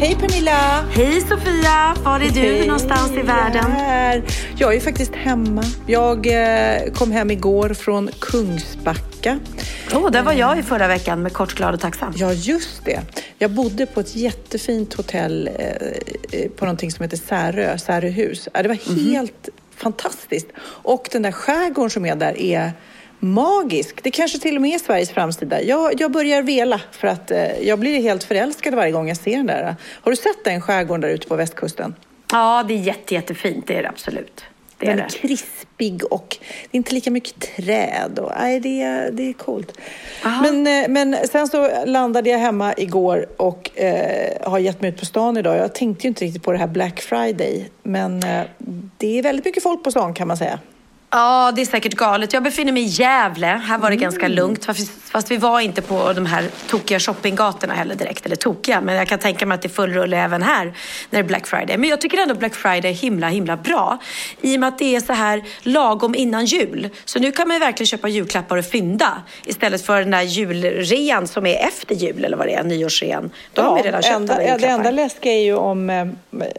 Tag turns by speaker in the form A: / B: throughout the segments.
A: Hej Pernilla!
B: Hej Sofia! Var är du
A: Hej,
B: någonstans i världen?
A: Här. Jag är faktiskt hemma. Jag eh, kom hem igår från Kungsbacka.
B: Oh, där var jag i förra veckan med Kort, glad och tacksam.
A: Ja, just det. Jag bodde på ett jättefint hotell eh, eh, på någonting som heter Särö, Säröhus. Det var
B: Mhm.
A: helt fantastiskt. Och den där skärgården som är där är magisk. Det kanske till och med är Sveriges framsida. Jag, jag börjar vela för att eh, jag blir helt förälskad varje gång jag ser den där. Har du sett den skärgården där ute på västkusten?
B: Ja, det är jätte, jättefint. Det är det absolut. Det är
A: Den är
B: det.
A: krispig och det är inte lika mycket träd. Och, nej, det, är, det är coolt.
B: Aha.
A: Men, eh, men sen så landade jag hemma igår och eh, har gett mig ut på stan idag. Jag tänkte ju inte riktigt på det här Black Friday. Men eh, det är väldigt mycket folk på stan kan man säga.
B: Ja, det är säkert galet. Jag befinner mig i Gävle. Här var det ganska lugnt. Fast, vi var inte på de här tokiga shoppinggatorna heller direkt. Eller tokiga, men jag kan tänka mig att det är full rulle även här när det är Black Friday. Men jag tycker ändå Black Friday är himla, himla bra. I och med att det är så här lagom innan jul. Så nu kan man ju verkligen köpa julklappar och fynda. Istället för den där julrean som är efter jul, eller vad det är, nyårsrean. Då har vi redan köpt
A: enda,
B: alla
A: ja, Det
B: julklappar.
A: enda läskiga är ju om eh,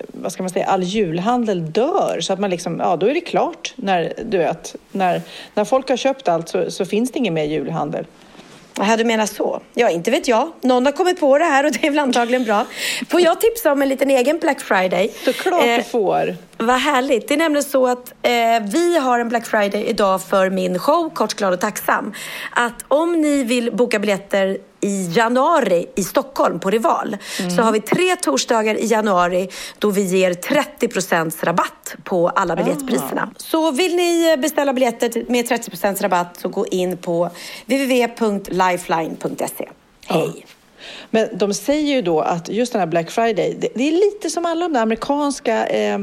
A: vad ska man säga, all julhandel dör. Så att man liksom, ja, då är det klart. När, du vet, när, när folk har köpt allt så, så finns det ingen mer julhandel.
B: Jaha, du menar så. Ja, inte vet jag. Någon har kommit på det här och det är väl antagligen bra. Får jag tipsa om en liten egen Black Friday?
A: Såklart
B: Eh,
A: du får.
B: Vad härligt. Det är nämligen så att eh, vi har en Black Friday idag för min show Kort, glad och tacksam. Att om ni vill boka biljetter i januari i Stockholm på Rival så har vi tre torsdagar i januari då vi ger 30% rabatt på alla biljettpriserna. Så vill ni beställa biljetter med 30% rabatt så gå in på www.lifeline.se. Hej!
A: Men de säger ju då att just den här Black Friday, det, det är lite som alla de där amerikanska eh,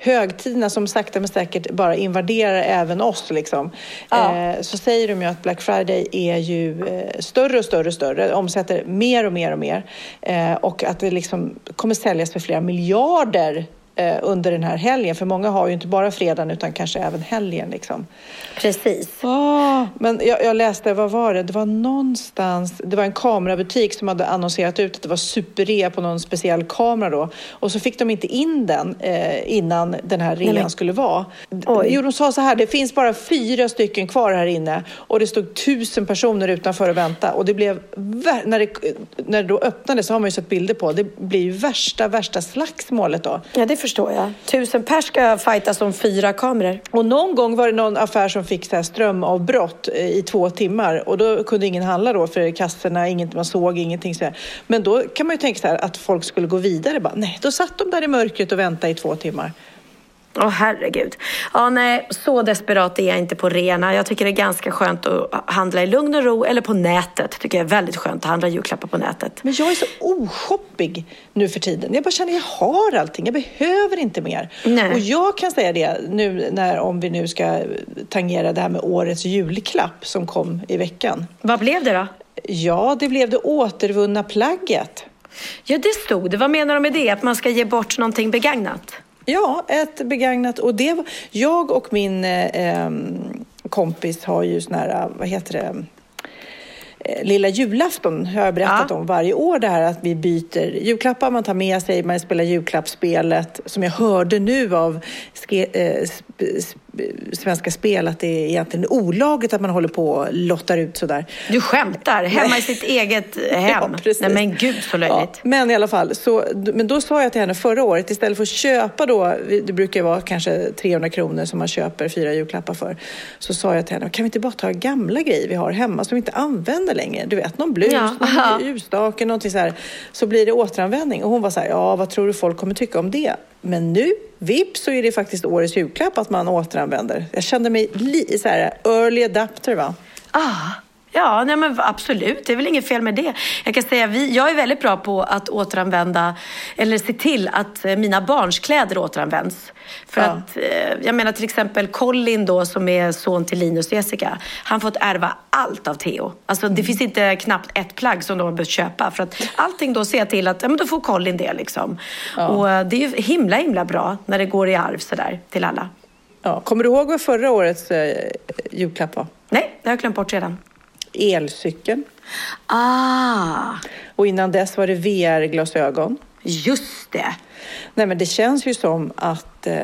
A: högtiderna som sakta men säkert bara invaderar även oss. Liksom.
B: Ja.
A: Eh, så säger de ju att Black Friday är ju eh, större och större och större, omsätter mer och mer och mer. Eh, och att det liksom kommer säljas för flera miljarder under den här helgen. För många har ju inte bara fredagen utan kanske även helgen. Liksom.
B: Precis.
A: Ah, men jag, jag läste, vad var det? Det var någonstans, det var en kamerabutik som hade annonserat ut att det var superrea på någon speciell kamera då. Och så fick de inte in den eh, innan den här rean
B: men-
A: skulle vara.
B: Oj.
A: Jo, de sa så här, det finns bara fyra stycken kvar här inne och det stod tusen personer utanför och vänta. Och det blev, när det, när det då öppnade så har man ju sett bilder på, det blir ju värsta, värsta slagsmålet då.
B: Ja, det förstår jag. Tusen pers ska fightas om fyra kameror.
A: Och någon gång var det någon affär som fick så här strömavbrott eh, i två timmar och då kunde ingen handla då för kassorna, inget, man såg ingenting. Så här. Men då kan man ju tänka så här att folk skulle gå vidare. Bara, nej, då satt de där i mörkret och väntade i två timmar.
B: Åh herregud. Ja, nej, så desperat är jag inte på rena. Jag tycker det är ganska skönt att handla i lugn och ro eller på nätet. Tycker jag är väldigt skönt att handla julklappar på nätet.
A: Men jag är så oshoppig nu för tiden. Jag bara känner jag har allting. Jag behöver inte mer.
B: Nej.
A: Och jag kan säga det nu när om vi nu ska tangera det här med årets julklapp som kom i veckan.
B: Vad blev det då?
A: Ja, det blev det återvunna plagget.
B: Ja, det stod det. Vad menar de med det? Att man ska ge bort någonting begagnat?
A: Ja, ett begagnat. Och det var, jag och min eh, kompis har ju sån här, vad heter det, eh, lilla julafton har jag berättat
B: Ja.
A: om varje år. Det här att vi byter julklappar, man tar med sig, man spelar julklappsspelet som jag hörde nu av ske, eh, Svenska Spel att det är egentligen olagligt att man håller på och lottar ut sådär.
B: Du skämtar? Hemma i sitt eget hem? Ja, Nej men gud så löjligt. Ja,
A: men i alla fall, så, men då sa jag till henne förra året, istället för att köpa då, det brukar vara kanske 300 kronor som man köper fyra julklappar för, så sa jag till henne, kan vi inte bara ta gamla grejer vi har hemma som vi inte använder längre? Du vet, någon blus, ja. någon ljusstake, någonting så här. Så blir det återanvändning. Och hon var så här, ja vad tror du folk kommer tycka om det? Men nu, vips, så är det faktiskt årets julklapp att man återanvänder. Jag kände mig li, så här, early adapter va?
B: Ah. Ja, nej men absolut. Det är väl inget fel med det. Jag kan säga vi, jag är väldigt bra på att återanvända eller se till att eh, mina barns kläder återanvänds. För ja. att, eh, jag menar till exempel Colin då som är son till Linus och Jessica. Han fått ärva allt av Theo. Alltså det mm. finns inte knappt ett plagg som de har behövt köpa. För att allting då ser till att, ja men då får Colin det liksom. Ja. Och eh, det är ju himla himla bra när det går i arv sådär till alla.
A: Ja. Kommer du ihåg vad förra årets eh, julklapp var?
B: Nej, det har jag glömt bort redan
A: elcykeln.
B: Ah.
A: Och innan dess var det VR-glasögon.
B: Just det.
A: Nej, men det känns ju som att eh,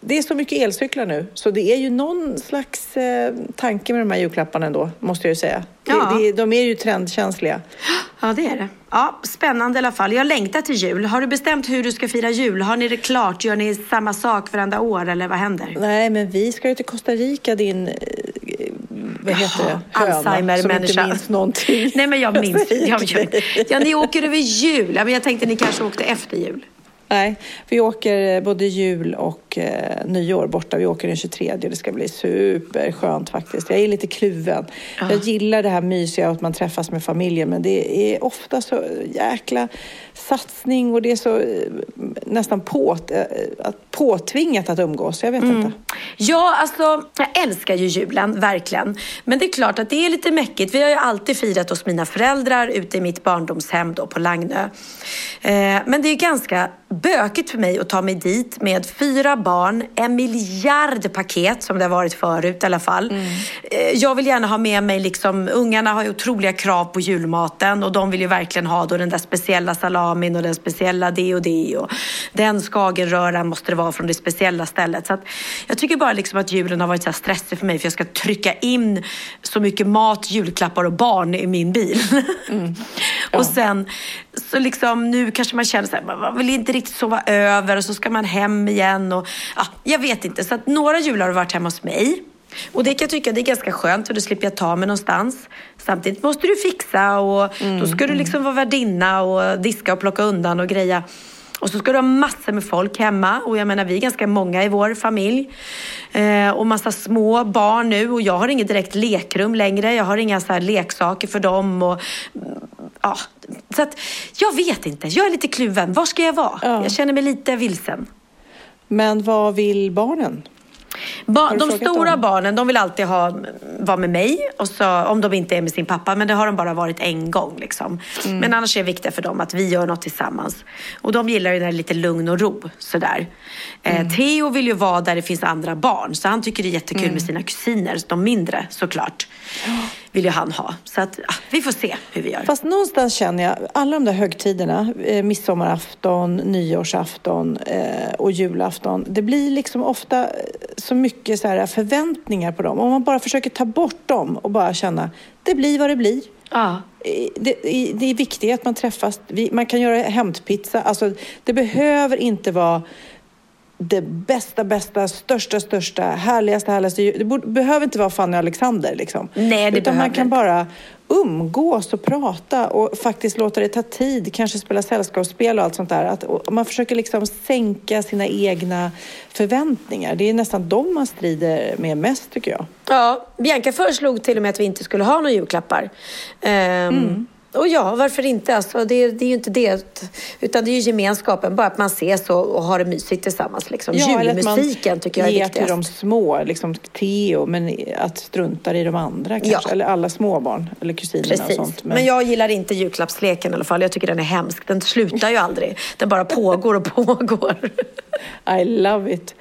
A: det är så mycket elcyklar nu, så det är ju någon slags eh, tanke med de här julklapparna ändå, måste jag ju säga. Ja. Det, det, de är ju trendkänsliga.
B: Ja, det är det. Ja, spännande i alla fall. Jag längtar till jul. Har du bestämt hur du ska fira jul? Har ni det klart? Gör ni samma sak varenda år eller vad händer?
A: Nej, men vi ska ju till Costa Rica, din eh, vad heter det?
B: Alzheimer-människa.
A: Som inte minns någonting.
B: Nej, men jag minns. Jag, jag, ja, ni åker över jul. Ja, men jag tänkte ni kanske åkte efter jul.
A: Nej, vi åker både jul och eh, nyår borta. Vi åker den 23 och det ska bli superskönt faktiskt. Jag är lite kluven. Ja. Jag gillar det här mysiga att man träffas med familjen men det är ofta så jäkla satsning och det är så eh, nästan på, eh, påtvingat att umgås. Jag vet mm. inte.
B: Ja, alltså jag älskar ju julen, verkligen. Men det är klart att det är lite mäckigt. Vi har ju alltid firat hos mina föräldrar ute i mitt barndomshem då på Lagnö. Eh, men det är ganska bökigt för mig att ta mig dit med fyra barn, en miljard paket som det har varit förut i alla fall. Mm. Jag vill gärna ha med mig, liksom, ungarna har ju otroliga krav på julmaten och de vill ju verkligen ha då den där speciella salamin och den speciella det och det och den skagenröran måste det vara från det speciella stället. Så att jag tycker bara liksom att julen har varit så stressig för mig för jag ska trycka in så mycket mat, julklappar och barn i min bil. Mm. Ja. och sen så liksom nu kanske man känner så här, man vill inte riktigt sova över och så ska man hem igen. Och, ja, jag vet inte. Så att några jular har varit hemma hos mig. Och det kan jag tycka det är ganska skönt för då slipper jag ta mig någonstans. Samtidigt måste du fixa och mm, då ska du mm. liksom vara värdinna och diska och plocka undan och greja. Och så ska du ha massor med folk hemma och jag menar vi är ganska många i vår familj. Eh, och massa små barn nu och jag har inget direkt lekrum längre. Jag har inga så här leksaker för dem. Och, ja, så att, jag vet inte, jag är lite kluven. Var ska jag vara? Ja. Jag känner mig lite vilsen.
A: Men vad vill barnen?
B: Ba de stora dem? barnen de vill alltid ha, vara med mig, och så, om de inte är med sin pappa. Men det har de bara varit en gång. Liksom. Mm. Men annars är det viktigt för dem att vi gör något tillsammans. Och de gillar ju när det är lite lugn och ro. Sådär. Eh, mm. Eh, Theo vill ju vara där det finns andra barn. Så han tycker det är jättekul mm. med sina kusiner, de mindre såklart. Vill ju han ha. Så att, ah, vi får se hur vi gör.
A: Fast någonstans känner jag, alla de där högtiderna, eh, midsommarafton, nyårsafton eh, och julafton. Det blir liksom ofta så mycket så här förväntningar på dem. Om man bara försöker ta bort dem och bara känna, det blir vad det blir.
B: Ja.
A: Det, det är viktigt att man träffas. Man kan göra hämtpizza. Alltså, det behöver inte vara det bästa, bästa, största, största, härligaste, härligaste. Det borde, behöver inte vara Fanny och Alexander liksom.
B: Nej, det
A: Utan
B: man
A: kan inte. bara umgås och prata och faktiskt låta det ta tid, kanske spela sällskapsspel och allt sånt där. Att man försöker liksom sänka sina egna förväntningar. Det är nästan de man strider med mest tycker jag.
B: Ja, Bianca föreslog till och med att vi inte skulle ha några julklappar. Um, mm. Och ja, varför inte? Alltså, det, det är ju inte det. Utan det är ju gemenskapen, bara att man ses och, och har det mysigt tillsammans. Liksom. Ja, Julmusiken tycker jag är viktigast.
A: till de små, liksom Theo, men att strunta i de andra kanske. Ja. Eller alla småbarn, eller kusinerna Precis. och sånt.
B: Men... men jag gillar inte julklappsleken i alla fall. Jag tycker den är hemsk. Den slutar ju aldrig. Den bara pågår och pågår.
A: I love it.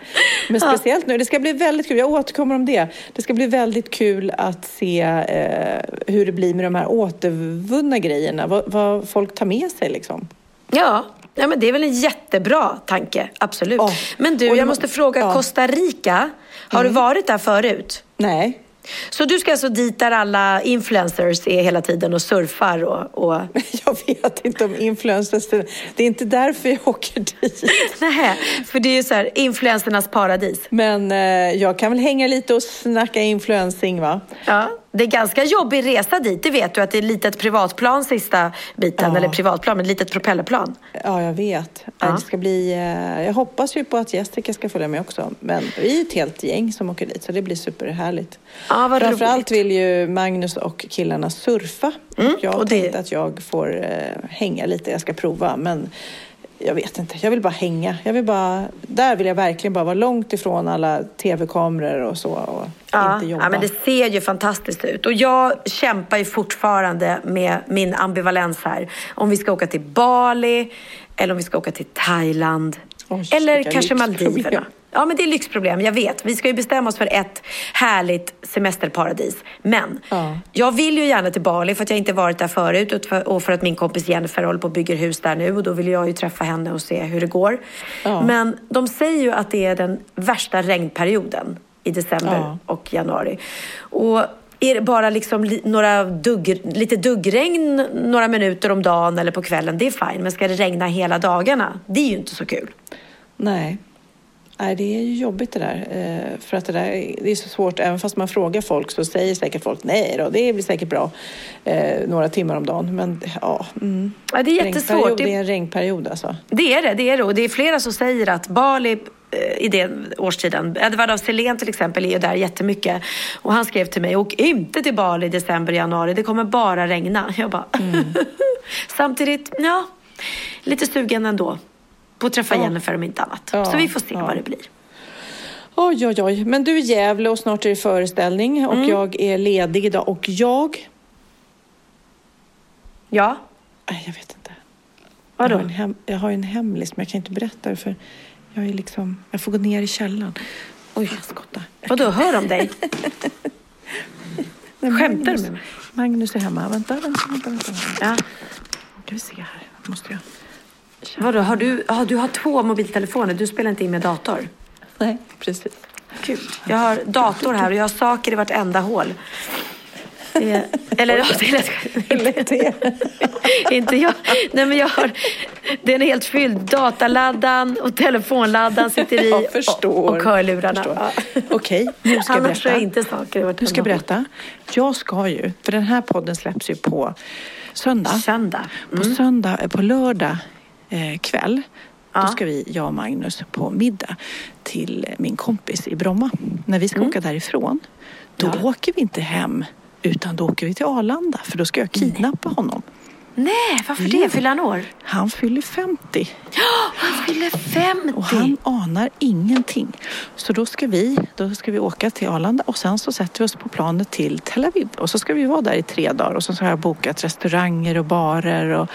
A: Men speciellt nu, det ska bli väldigt kul. Jag återkommer om det. Det ska bli väldigt kul att se eh, hur det blir med de här återvunna grejerna, vad, vad folk tar med sig liksom.
B: Ja, Ja, men det är väl en jättebra tanke, absolut.
A: Ja.
B: Men du, jag måste fråga,
A: ja.
B: Costa Rica, har du varit där förut?
A: Nej,
B: Så du ska alltså dit där alla influencers är hela tiden och surfar och... och...
A: jag vet inte om influencers... Det är inte därför jag åker dit.
B: Nej, för det är ju så här, influencernas paradis.
A: Men eh, jag kan väl hänga lite och snacka influencing, va?
B: Ja, det är ganska jobbig resa dit, det vet du att det är ett litet privatplan sista biten,
A: Ja.
B: eller privatplan, men ett litet propellerplan.
A: Ja, jag vet.
B: Ja.
A: Det ska bli, eh, jag hoppas ju på att Jessica ska följa med också. Men vi är ett helt gäng som åker dit, så det blir superhärligt.
B: Ja, vad
A: Framförallt
B: roligt.
A: vill ju Magnus och killarna surfa.
B: Mm,
A: och jag
B: och det-
A: tänkte att jag får eh, hänga lite, jag ska prova. Men jag vet inte, jag vill bara hänga. Jag vill bara, där vill jag verkligen bara vara långt ifrån alla tv-kameror och så. Och
B: Ja,
A: inte jobba.
B: ja, men det ser ju fantastiskt ut. Och jag kämpar ju fortfarande med min ambivalens här. Om vi ska åka till Bali eller om vi ska åka till Thailand.
A: Oj,
B: eller kanske. Maldiverna. Ja, men det är lyxproblem, jag vet. Vi ska ju bestämma oss för ett härligt semesterparadis. Men
A: Ja.
B: jag vill ju gärna till Bali för att jag inte varit där förut och för, och för att min kompis Jennifer håller på och bygger hus där nu och då vill jag ju träffa henne och se hur det går.
A: Ja.
B: Men de säger ju att det är den värsta regnperioden i december
A: Ja.
B: och januari. Och är det bara liksom li, några dugg, lite duggregn några minuter om dagen eller på kvällen, det är fine. Men ska det regna hela dagarna, det är ju inte så kul.
A: Nej. Nej, det är ju jobbigt det där. Eh, För att det där är- det är så svårt. Även fast man frågar folk så säger säkert folk nej då, det blir säkert bra eh, några timmar om dagen. Men ja, mm.
B: Ja, det är jättesvårt. Det-
A: det är en regnperiod alltså.
B: Det är det, det är det. Och det är flera som säger att Bali eh, i den årstiden, Edvard af Sillén till exempel är ju där jättemycket. Och han skrev till mig, åk inte till Bali i december, januari, det kommer bara regna. Jag bara, samtidigt, ja, lite sugen ändå på att träffa
A: Ja.
B: Jennifer om inte annat.
A: Ja,
B: Så vi får se
A: ja.
B: vad det blir.
A: Oj, oj, oj. Men du är Gävle och snart är det föreställning och
B: Mm.
A: jag är ledig idag. Och jag...
B: Ja,
A: Nej, jag vet inte.
B: vadå?
A: Jag har, en hem, jag har en hemlis, men jag kan inte berätta det för jag är liksom... Jag får gå ner i källaren. Oj, jag skottar.
B: Vadå, hör de dig?
A: Nej,
B: Skämtar du med mig?
A: Magnus är hemma. Vänta, vänta, vänta. vänta.
B: Ja.
A: Ska vi se här. Måste jag...
B: Vadå, har du, ja, du har två mobiltelefoner, du spelar inte in med dator?
A: Nej, precis.
B: Gud. Jag har dator här och jag har saker i vartenda hål. Det, eller ja, det
A: är det?
B: inte jag. Nej, men jag har, den är helt fylld. Dataladdan och telefonladdan sitter i
A: Jag förstår.
B: och, och hörlurarna. Ja.
A: Okej, nu ska jag
B: Annars
A: berätta.
B: jag inte saker
A: Nu ska jag berätta. Jag ska ju, för den här podden släpps ju på söndag.
B: Söndag.
A: På söndag, eh, på lördag eh, kväll,
B: Ja.
A: då ska vi, jag och Magnus, på middag till min kompis i Bromma. När vi ska åka därifrån, då
B: Mm. Ja.
A: åker vi inte hem, utan då åker vi till Arlanda, för då ska jag kidnappa honom.
B: Nej, varför det? Fyller han år?
A: Han fyller 50
B: Han fyller 50!
A: och han anar ingenting. Så då ska vi, då ska vi åka till Arlanda och sen så sätter vi oss på planet till Tel Aviv och så ska vi vara där i tre dagar och så har jag bokat restauranger och barer och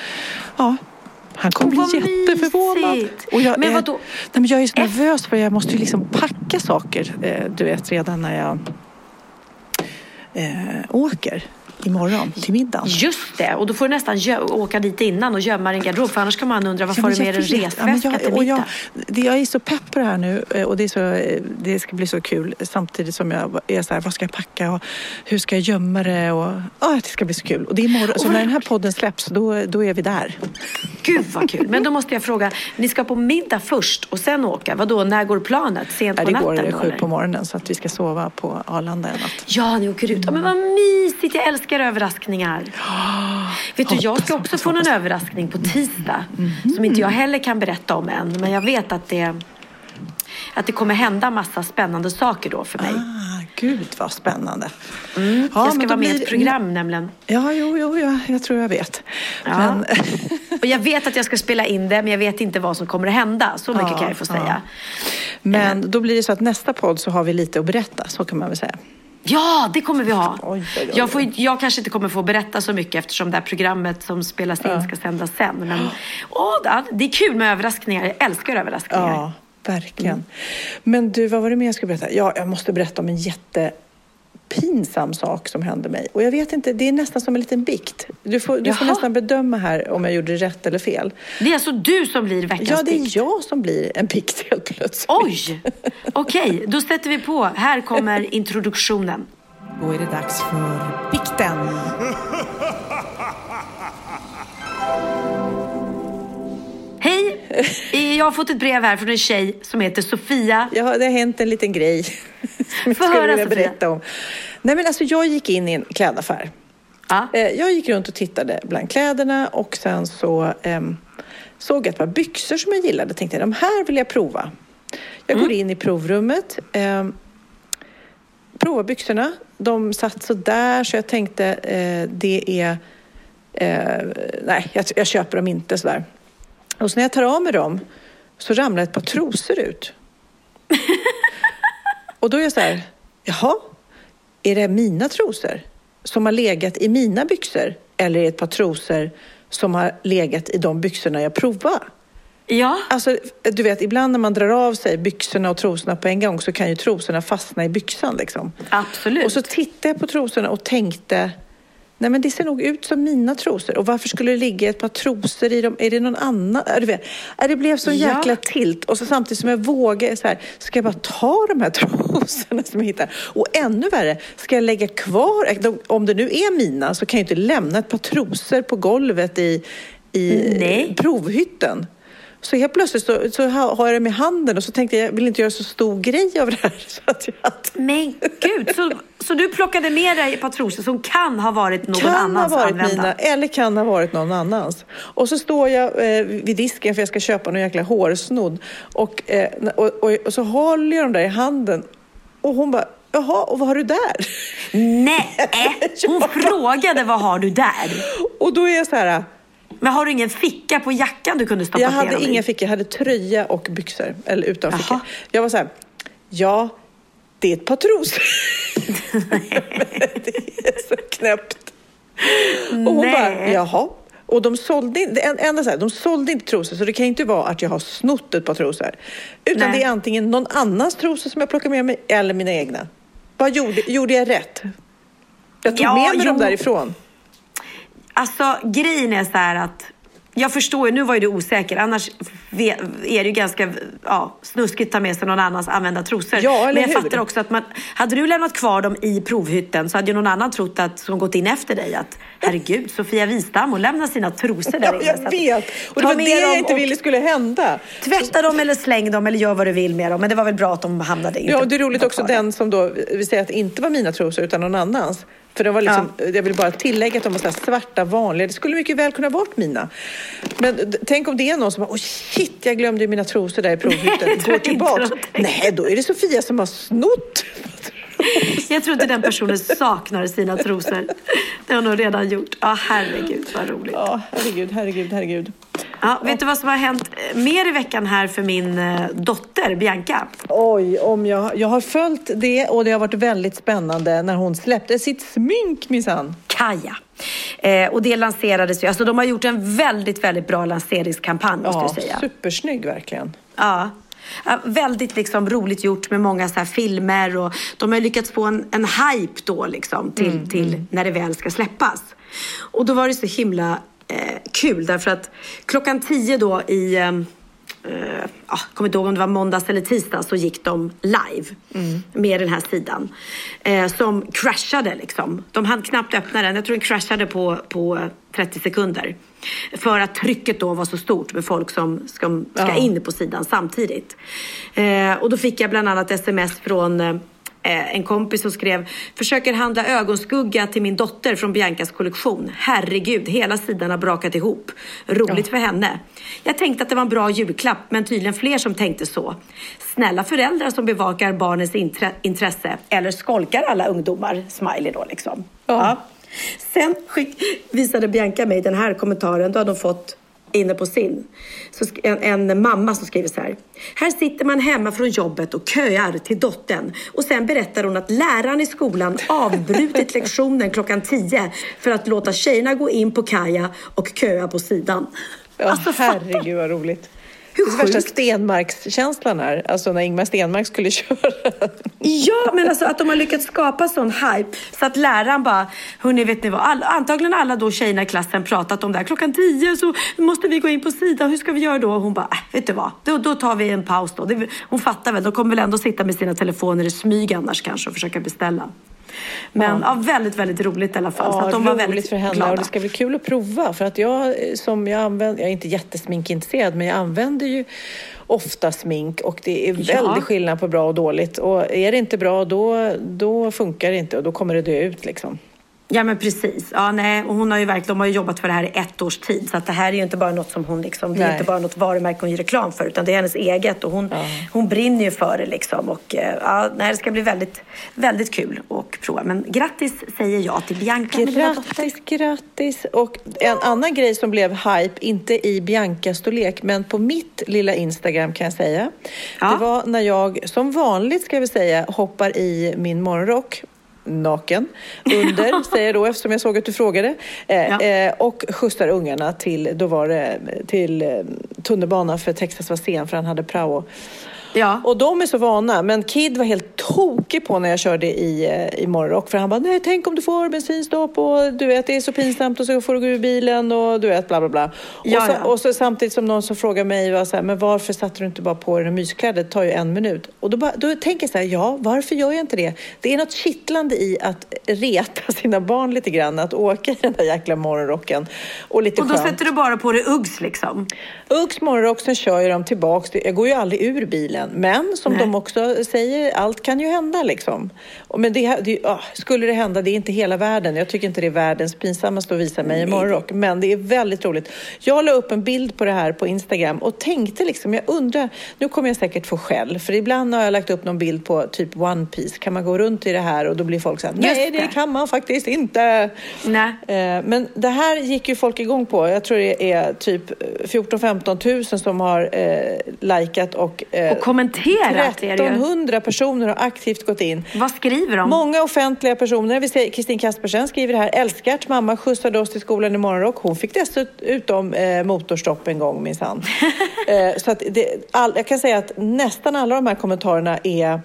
A: ja. Han kommer bli jätteförvånad.
B: mysigt.
A: Och jag,
B: Men
A: är, nej, men jag är så nervös för jag måste ju liksom packa saker, eh, du vet, redan när jag eh, åker imorgon till middagen.
B: Just det, och då får du nästan åka dit innan och gömma din garderob för annars kan man undra varför
A: Ja,
B: du med dig en
A: jag. Ja,
B: resväska
A: jag-
B: till
A: och jag,
B: middag?
A: det- jag är så pepp på det här nu eh, och det, är så, eh, det ska bli så kul samtidigt som jag är så här, vad ska jag packa och hur ska jag gömma det och ja, det ska bli så kul. Och det är imorgon, så
B: vad
A: när den här podden släpps då, då är vi där.
B: Gud vad kul. Men då måste jag fråga, ni ska på middag först och sen åka. Vadå, när går planet? Sent
A: Ja,
B: på
A: det
B: natten?
A: går det sju
B: eller?
A: på morgonen så att vi ska sova på Arlanda en natt.
B: Ja, ni åker ut. Ja, men vad mysigt. Jag älskar överraskningar. Vet du, jag ska också få.
A: Mhm.
B: överraskning på tisdag. Som inte jag heller kan berätta om än. Men jag vet att det, att det kommer hända massa spännande saker då för mig.
A: Ah, gud vad spännande. Ja,
B: jag ska vara med i
A: blir-
B: ett program nämligen.
A: Ja, jo, jo, ja, jag tror jag vet.
B: Ja.
A: Men,
B: Och jag vet att jag ska spela in det, men jag vet inte vad som kommer att hända. Så mycket
A: Ja,
B: kan jag få säga.
A: men då blir det så att nästa podd så har vi lite att berätta, så kan man väl säga.
B: Ja, det kommer vi ha.
A: Oj, oj, oj.
B: Jag, får, jag kanske inte kommer få berätta så mycket eftersom det här programmet som spelas in ska sändas sen. Men åh, det- är kul med överraskningar. Jag älskar överraskningar.
A: Ja, verkligen. Men du, vad var det mer jag skulle berätta? Ja, jag måste berätta om en jätte pinsam sak som hände mig. Och jag vet inte, det är nästan som en liten bikt. Du får, du får nästan bedöma här om jag gjorde rätt eller fel.
B: Det är alltså du som blir veckans
A: Ja, det
B: bikt.
A: är jag som blir en bikt helt plötsligt.
B: Oj! Okej, då sätter vi på. Här kommer introduktionen.
A: Då är det dags för bikten.
B: Jag har fått ett brev här från en tjej som heter Sofia.
A: Ja, det har hänt en liten grej som jag
B: Få
A: skulle
B: höra,
A: vilja
B: Sofia.
A: berätta om. Nej, men alltså, jag gick in i en klädaffär.
B: Ja.
A: Eh, Jag gick runt och tittade bland kläderna och sen så ehm, såg jag ett par byxor som jag gillade. Tänkte de här vill jag prova. Jag går in i provrummet. ehm, provar byxorna. De satt så där så jag tänkte eh, det är... Eh, nej, jag, jag köper dem inte så där. Och så när jag tar av mig dem så ramlar ett par trosor ut. Och då är jag så här, jaha, är det mina trosor som har legat i mina byxor? Eller är det ett par trosor som har legat i de byxorna jag provade?
B: Ja.
A: Alltså, du vet, ibland när man drar av sig byxorna och trosorna på en gång så kan ju trosorna fastna i byxan liksom.
B: Absolut.
A: Och så tittade jag på trosorna och tänkte, nej men det ser nog ut som mina trosor. Och varför skulle det ligga ett par trosor i dem? Är det någon annan? Vet, ja, det blev så
B: Ja.
A: jäkla tilt. Och så samtidigt som jag vågar så här, ska jag bara ta de här trosorna som jag hittar? Och ännu värre, ska jag lägga kvar, om det nu är mina så kan jag inte lämna ett par trosor på golvet i, i
B: Nej.
A: provhytten. Så helt plötsligt så, så ha- har jag dem i handen och så tänkte jag, jag vill inte göra så stor grej av det här. Så att jag,
B: Men gud, så, så du plockade med dig ett par trosor som kan ha varit någon
A: kan ha
B: annans
A: varit
B: använda?
A: mina eller kan ha varit någon annans. Och så står jag eh, vid disken för jag ska köpa någon jäkla hårsnodd och, eh, och, och, och så håller jag dem där i handen och hon bara Jaha, och vad har du där?
B: Nej, hon frågade vad har du där?
A: Och då är jag så här,
B: Men har du ingen ficka på jackan du kunde stoppa
A: jag hade
B: dem
A: inga fickor, jag hade tröja och byxor, eller utan
B: Jaha.
A: fickor. Jag var så här, ja, det är ett par trosor. det är så knäppt. Och hon
B: Nej.
A: bara, jaha. Och de sålde, en- enda så här, de sålde inte trosor, så det kan inte vara att jag har snott ett par trosor. Utan
B: Nej.
A: det är antingen någon annans trosor som jag plockar med mig, eller mina egna. Vad gjorde, gjorde jag rätt? Jag tog
B: Ja,
A: med mig dem
B: jo.
A: därifrån.
B: Alltså grejen är så här att jag förstår ju, nu var ju du osäker, annars är det ju ganska ja, snuskigt att ta med sig någon annans använda trosor.
A: Ja, eller
B: Men jag
A: hur?
B: fattar också att man, hade du lämnat kvar dem i provhytten så hade ju någon annan trott att, som gått in efter dig att herregud, Sofia Wistam, hon lämnar sina trosor där
A: Ja,
B: inne. Så
A: jag vet. Och det var det jag inte ville skulle hända.
B: Tvätta dem eller släng dem eller gör vad du vill med dem. Men det var väl bra att de hamnade inte
A: Ja, och det är roligt också den som då, vi säger att det inte var mina trosor utan någon annans. För de var liksom, jag vill bara tillägga att de var så svarta vanliga. Det skulle mycket väl kunna varit mina. Men tänk om det är någon som bara, oh shit, jag glömde mina trosor där i provhytten. Går tillbaka. Nej, då är det Sofia som har snott.
B: Jag tror inte den personen saknar sina trosor. Det har hon redan gjort. Ja, herregud vad roligt.
A: Ja, herregud, herregud, herregud.
B: Ja, vet du vad som har hänt eh, mer i veckan här för min eh, dotter Bianca?
A: Oj, om jag, jag har följt det och det har varit väldigt spännande när hon släppte sitt smink minsann.
B: Kaja. Eh, och det lanserades ju, alltså de har gjort en väldigt, väldigt bra lanseringskampanj måste
A: Ja,
B: jag säga.
A: supersnygg verkligen.
B: Ja. Ja, väldigt liksom roligt gjort med många så här filmer och de har lyckats få en, en hype då liksom till, till när det väl ska släppas. Och då var det så himla eh, kul därför att klockan tio då i eh, eh, ja, kommer inte ihåg om det var måndags eller tisdag så gick de live med den här sidan. Eh, som crashade liksom. De hann knappt öppna den. Jag tror den crashade på, på eh, 30 sekunder. För att trycket då var så stort med folk som ska, ska
A: Ja.
B: in på sidan samtidigt. Eh, och då fick jag bland annat sms från eh, en kompis som skrev Försöker handla ögonskugga till min dotter från Biancas kollektion. Herregud, hela sidan har brakat ihop. Roligt för henne. Jag tänkte att det var en bra julklapp, men tydligen fler som tänkte så. Snälla föräldrar som bevakar barnens intre- intresse. Eller skolkar alla ungdomar? Smiley då liksom.
A: Ja.
B: Sen skick, visade Bianca mig den här kommentaren. Då hade hon fått inne på sin. Så en, en mamma som skriver så här. Här sitter man hemma från jobbet och köar till dottern. Och sen berättar hon att läraren i skolan avbrutit lektionen klockan 10 för att låta tjejerna gå in på Kaja och köa på sidan.
A: Ja,
B: Alltså,
A: herregud vad roligt. Hur är värsta Stenmarkskänslan här, alltså när Ingmar Stenmark skulle köra.
B: Ja, men alltså att de har lyckats skapa sån hype så att läraren bara, hörni vet ni vad, all, antagligen alla då tjejerna i klassen pratat om det här. Klockan tio så måste vi gå in på sidan, hur ska vi göra då? Och hon bara, äh, vet du vad, då, då tar vi en paus då. Det, hon fattar väl, de kommer väl ändå sitta med sina telefoner i smyg annars kanske och försöka beställa. Men ja. ja väldigt, väldigt roligt i alla fall.
A: Ja,
B: så att
A: de var väldigt för henne glada. och det ska bli kul att prova för att jag som jag använder, jag är inte jättesminkintresserad men jag använder ju ofta smink och det är väldigt ja. skillnad på bra och dåligt och är det inte bra då, då funkar det inte och då kommer det dö ut liksom.
B: Ja men precis. Ja, nej. Och hon har ju verkligen, de har ju jobbat för det här i ett års tid. Så att det här är ju inte bara något som hon liksom, det är inte bara något varumärke hon gör reklam för utan det är hennes eget och hon, ja. hon brinner ju för det liksom. Och eh, ja, det ska bli väldigt, väldigt kul att prova. Men grattis säger jag till Bianca.
A: Grattis, grattis. Och en annan grej som blev hype, inte i Bianca-storlek men på mitt lilla Instagram kan jag säga. Ja. Det var när jag, som vanligt ska vi säga, hoppar i min morgonrock naken under, säger jag då eftersom jag såg att du frågade. Eh, ja. eh, och skjutsar ungarna till, då var det till eh, tunnelbanan för Texas var sen för han hade prao. Ja. Och de är så vana. Men Kid var helt tokig på när jag körde i, eh, i morgonrock. För han bara, nej tänk om du får bensinstopp och du vet det är så pinsamt och så får du gå ur bilen och du vet bla bla bla. Ja, och, så, ja. och så samtidigt som någon som frågar mig, var så här, men varför satte du inte bara på dig myskläder? Det tar ju en minut. Och då, bara, då tänker jag så här, ja varför gör jag inte det? Det är något kittlande i att reta sina barn lite grann, att åka i den där jäkla morgonrocken. Och, lite
B: och då skönt. sätter du bara på dig Uggs liksom?
A: Uggs morgonrock, sen kör jag dem tillbaks. Jag går ju aldrig ur bilen egentligen. Men som Nej. de också säger, allt kan ju hända liksom. Men det, det, oh, skulle det hända, det är inte hela världen. Jag tycker inte det är världens pinsammaste att visa mig i morgonrock. Men det är väldigt roligt. Jag la upp en bild på det här på Instagram och tänkte liksom, jag undrar, nu kommer jag säkert få skäll. För ibland har jag lagt upp någon bild på typ One Piece. Kan man gå runt i det här? Och då blir folk så här, nej det kan man faktiskt inte. Nej. Eh, men det här gick ju folk igång på. Jag tror det är typ 14-15 tusen som har eh, likat och,
B: eh, och kommenterat
A: 1300 personer har aktivt gått in.
B: Vad skriver de?
A: Många offentliga personer. Vi ser Kristin Kaspersen skriver här. Älskart, mamma skjutsade oss till skolan i morgonrock. Hon fick dessutom eh, motorstopp en gång minsann. eh, så att det, all, jag kan säga att nästan alla de här kommentarerna är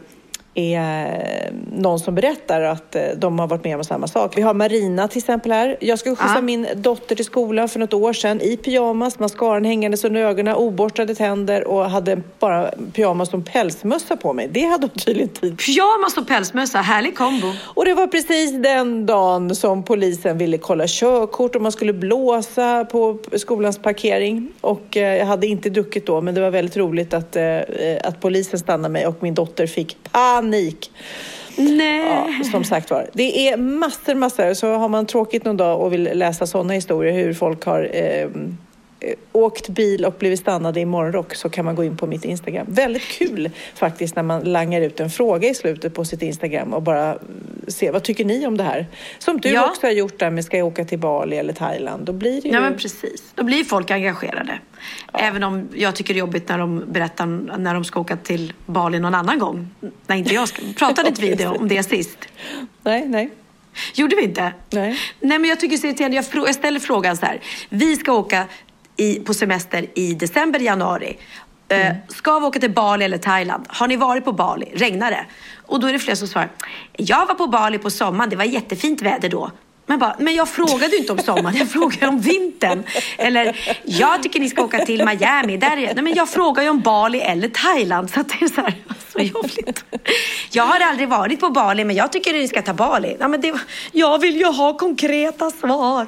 A: är någon som berättar att eh, de har varit med om samma sak. Vi har Marina till exempel här. Jag skulle skjutsa ja. min dotter till skolan för något år sedan i pyjamas, mascaran hängandes under ögonen, oborstade tänder och hade bara pyjamas och pälsmössa på mig. Det hade hon tydligen tid
B: Pyjamas och pälsmössa, härlig kombo.
A: Och det var precis den dagen som polisen ville kolla körkort och man skulle blåsa på skolans parkering. Och eh, jag hade inte druckit då, men det var väldigt roligt att, eh, att polisen stannade mig och min dotter fick panik panik.
B: Nej.
A: Ja, som sagt var, det är massor, massor. Så har man tråkigt någon dag och vill läsa sådana historier, hur folk har eh, åkt bil och blivit stannade i morgonrock så kan man gå in på mitt Instagram. Väldigt kul faktiskt när man langar ut en fråga i slutet på sitt Instagram och bara se vad tycker ni om det här? Som du ja. också har gjort där med ska jag åka till Bali eller Thailand. Då blir det ju...
B: Ja men precis. Då blir folk engagerade. Ja. Även om jag tycker det är jobbigt när de berättar när de ska åka till Bali någon annan gång. När inte jag. Pratade inte vi om det sist?
A: Nej, nej.
B: Gjorde vi inte?
A: Nej.
B: Nej men jag tycker det är irriterande. Jag, jag ställer frågan så här. Vi ska åka i, på semester i december, januari. Eh, mm. ska vi åka till Bali eller Thailand? Har ni varit på Bali? Regnar det? Och då är det fler som svarar, jag var på Bali på sommaren, det var jättefint väder då. Men, bara, men jag frågade ju inte om sommaren, jag frågade om vintern. Eller, jag tycker ni ska åka till Miami. Där är, nej, men jag frågar ju om Bali eller Thailand. Så det är så, här, så jobbigt. Jag har aldrig varit på Bali, men jag tycker att ni ska ta Bali. Ja, men det, jag vill ju ha konkreta svar.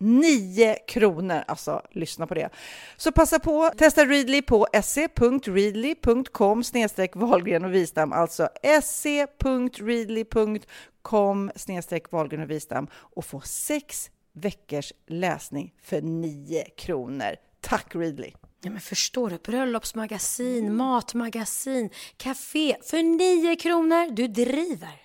C: 9 kronor. Alltså, lyssna på det. Så passa på, testa Readly på se.readly.com snedstreck Wahlgren och Wistam, alltså se.readly.com snedstreck Wahlgren och Wistam och få sex veckors läsning för 9 kronor. Tack Readly!
B: Ja, men förstår du? Bröllopsmagasin, matmagasin, café för 9 kronor. Du driver!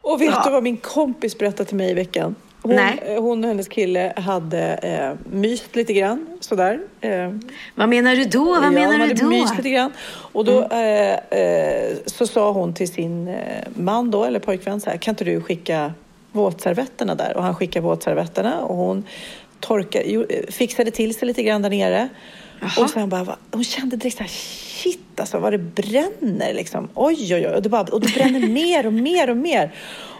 A: Och vet ja. du vad min kompis berättade till mig i veckan? Hon, Nej. Eh, hon och hennes kille hade eh, myst lite grann sådär. Eh,
B: Vad menar du då? Vad ja, menar du då?
A: myst lite grann. Och då mm. eh, eh, så sa hon till sin eh, man då, eller pojkvän så här, kan inte du skicka våtservetterna där? Och han skickade våtservetterna och hon torkade, fixade till sig lite grann där nere. Jaha. Och sen bara, hon kände direkt så här, shit alltså vad det bränner liksom. Oj, oj, oj. Och det, bara, och det bränner mer och mer och mer.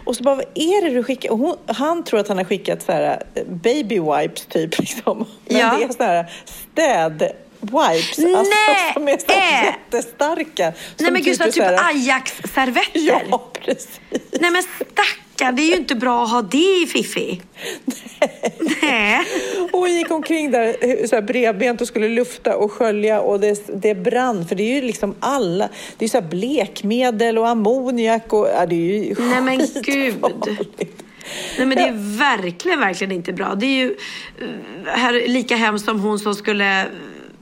A: Och så bara, vad är det du skickar? Och hon, han tror att han har skickat så här baby wipes typ. Liksom. Men ja. det är så här städ wipes
B: Nej,
A: alltså, som är så äh. jättestarka.
B: Nej men gud, typ, typ Ajax-servetter.
A: Ja, precis.
B: Nej men stackarn, det är ju inte bra att ha det i Fifi.
A: Nej. Hon gick omkring där så här bredbent och skulle lufta och skölja och det, det brann. För det är ju liksom alla, det är så här blekmedel och ammoniak och ja, det är ju
B: Nej men gud. Nej men det är verkligen, verkligen inte bra. Det är ju eh, här, lika hemskt som hon som skulle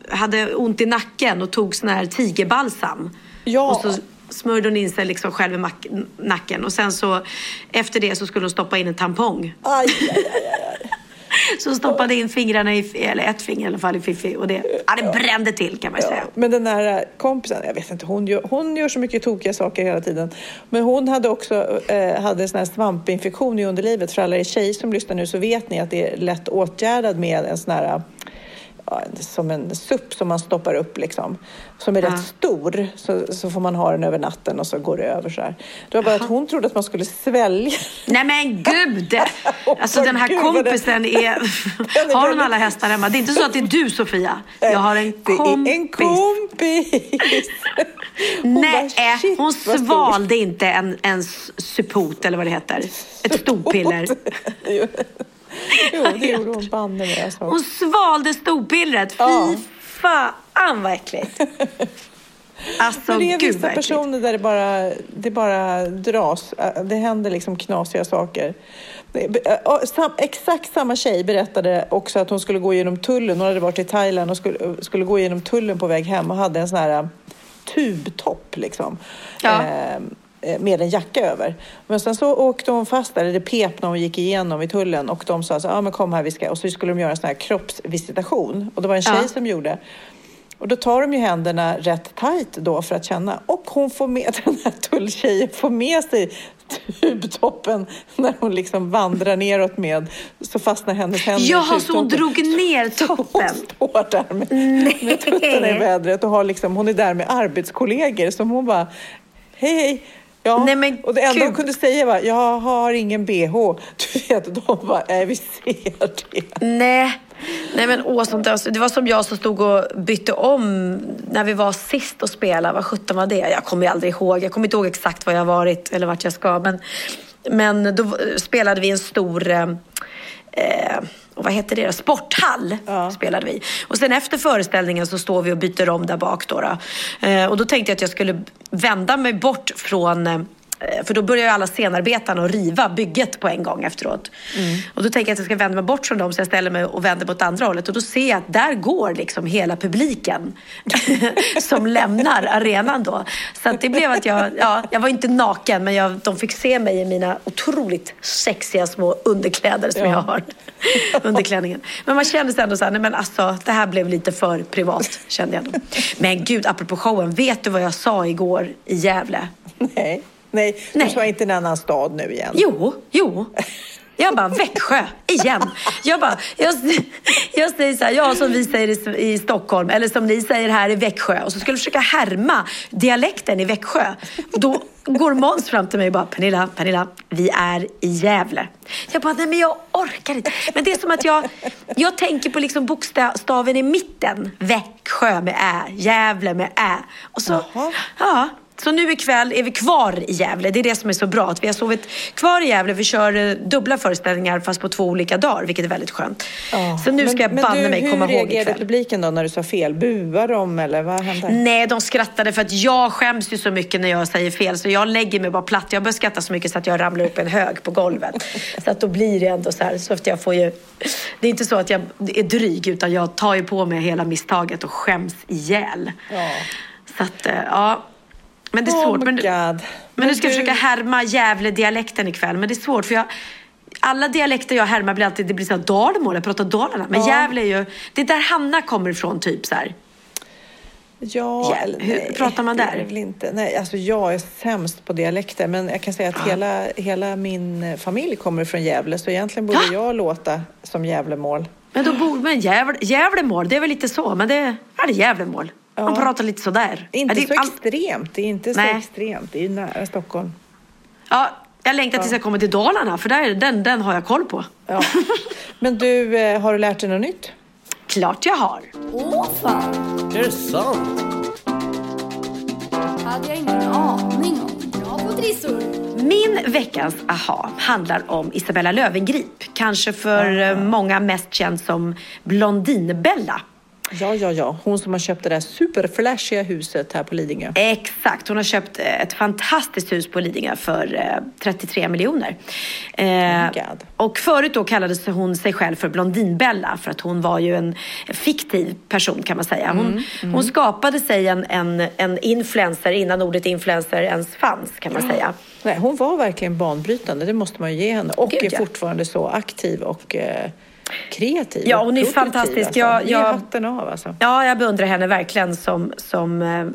B: hade ont i nacken och tog sån här tigerbalsam. Ja. Och så smörjde hon in sig liksom själv i nacken och sen så efter det så skulle hon stoppa in en tampong.
A: Aj, aj, aj, aj.
B: som stoppade in fingrarna i, eller ett finger i alla fall i Fifi och det, ja, det brände till kan man ju säga.
A: Men den här kompisen, jag vet inte, hon gör, hon gör så mycket tokiga saker hela tiden. Men hon hade också eh, hade en sån här svampinfektion i underlivet. För alla er tjejer som lyssnar nu så vet ni att det är lätt åtgärdad med en sån här ja, som en supp som man stoppar upp liksom. Som är ja. rätt stor. Så, så får man ha den över natten och så går det över så här. Det var bara Aha. att hon trodde att man skulle svälja.
B: Nej men gud! alltså den här kompisen är... är har hon alla hästar hemma? Det är inte så att det är du Sofia. Jag har en kompis.
A: Det är en kompis.
B: Nej, bara, hon svalde inte en, en suppot eller vad det heter. Ett storpiller.
A: Jo, det gjorde hon banne med. Alltså.
B: Hon svalde storpillret. Fy ja. fan vad äckligt. Alltså,
A: Men det är vissa personer där det bara, det bara dras. Det händer liksom knasiga saker. Exakt samma tjej berättade också att hon skulle gå igenom tullen. Hon hade varit i Thailand och skulle, skulle gå igenom tullen på väg hem och hade en sån här tubtopp liksom. Ja. Eh, Eh, med en jacka över. Men sen så åkte hon fast där, det pep när hon gick igenom i tullen och de sa så ja men kom här vi ska, och så skulle de göra en sån här kroppsvisitation och det var en tjej ja. som gjorde. Och då tar de ju händerna rätt tajt då för att känna och hon får med, den här tulltjejen får med sig tubtoppen när hon liksom vandrar neråt med så fastnar hennes händer
B: Jaha, så hon drog ner toppen?
A: Hon står där med, med tuttarna i vädret och har liksom, hon är där med arbetskollegor som hon bara Hej, hej! Ja, Nej, men och det enda hon kunde säga var jag har ingen bh. Du vet, de bara, nej vi ser det.
B: Nej, Nej men åh, sånt där. Det var som jag som stod och bytte om när vi var sist och spelade. Vad sjutton var det? Jag kommer aldrig ihåg. Jag kommer inte ihåg exakt var jag varit eller vart jag ska. Men, men då spelade vi en stor eh, och vad heter det? Sporthall ja. spelade vi. Och sen efter föreställningen så står vi och byter om där bak. Då, då. Eh, och då tänkte jag att jag skulle vända mig bort från Eh, för då börjar ju alla scenarbetarna att riva bygget på en gång efteråt. Mm. Och då tänker jag att jag ska vända mig bort från dem så jag ställer mig och vänder mot andra hållet. Och då ser jag att där går liksom hela publiken som lämnar arenan då. Så det blev att jag, ja, jag var inte naken men jag, de fick se mig i mina otroligt sexiga små underkläder som ja. jag har. Underklänningen. Men man kände sig ändå så här, nej men alltså det här blev lite för privat kände jag då. Men gud, apropå showen, vet du vad jag sa igår i Gävle?
A: Nej. Nej, du sa inte en annan stad nu igen.
B: Jo, jo. Jag bara, Växjö, igen. Jag bara, jag, jag säger så här, ja som vi säger i, i, Stockholm, eller som ni säger här i Växjö. Och så skulle jag försöka härma dialekten i Växjö. Då går Måns fram till mig och bara, Pernilla, Pernilla, vi är i Gävle. Jag bara, nej men jag orkar inte. Men det är som att jag, jag tänker på liksom bokstaven i mitten. Växjö med Ä, Gävle med Ä. Och så, Jaha. ja. Så nu ikväll är vi kvar i Gävle. Det är det som är så bra. Att vi har sovit kvar i Gävle. Vi kör eh, dubbla föreställningar fast på två olika dagar, vilket är väldigt skönt. Oh. Så nu ska men, jag banne mig komma ihåg ikväll.
A: Hur reagerade publiken då när du sa fel? Buade de eller vad hände?
B: Nej, de skrattade för att jag skäms ju så mycket när jag säger fel. Så jag lägger mig bara platt. Jag börjar skratta så mycket så att jag ramlar upp en hög på golvet. så att då blir det ändå så här. Så att jag får ju... Det är inte så att jag är dryg utan jag tar ju på mig hela misstaget och skäms ihjäl. Ja. Så att, eh, ja. Men det är svårt. Oh men, men, men du ska du... försöka härma Gävle-dialekten ikväll. Men det är svårt för jag, alla dialekter jag härmar blir alltid, det blir så här dalmål, jag pratar Dalarna. Men ja. Gävle är ju, det är där Hanna kommer ifrån typ så här.
A: Ja,
B: eller, Hur nej, pratar man där?
A: Väl inte. Nej, alltså jag är sämst på dialekter, men jag kan säga att ja. hela, hela min familj kommer från Gävle, så egentligen borde ja. jag låta som Gävlemål.
B: Men då bor man Gävle, Gävlemål, det är väl lite så, men det är det Gävlemål. Ja. Man pratar lite sådär.
A: Inte så all... extremt. Det är inte så Nej. extremt. Det är ju nära Stockholm.
B: Ja, jag längtar tills jag kommer till Dalarna för där, den, den har jag koll på. Ja.
A: Men du, eh, har du lärt dig något nytt?
B: Klart jag har.
D: Åh fan!
E: Är det sant?
D: hade jag ingen aning om. Bra på trissor.
B: Min veckans aha handlar om Isabella Löwengrip. Kanske för ah. många mest känd som Blondinbella.
A: Ja, ja, ja. Hon som har köpt det där superflashiga huset här på Lidingö.
B: Exakt. Hon har köpt eh, ett fantastiskt hus på Lidingö för 33 eh, miljoner. Eh, oh och förut då kallades hon sig själv för Blondinbella för att hon var ju en fiktiv person kan man säga. Hon, mm, mm. hon skapade sig en, en, en influencer innan ordet influencer ens fanns kan man säga.
A: Nej, hon var verkligen banbrytande, det måste man ju ge henne. Och Gud, är ja. fortfarande så aktiv och eh, kreativ
B: Ja, hon är fantastisk.
A: Alltså.
B: Jag- jag-
A: hatten av alltså.
B: Ja, jag beundrar henne verkligen som, som eh,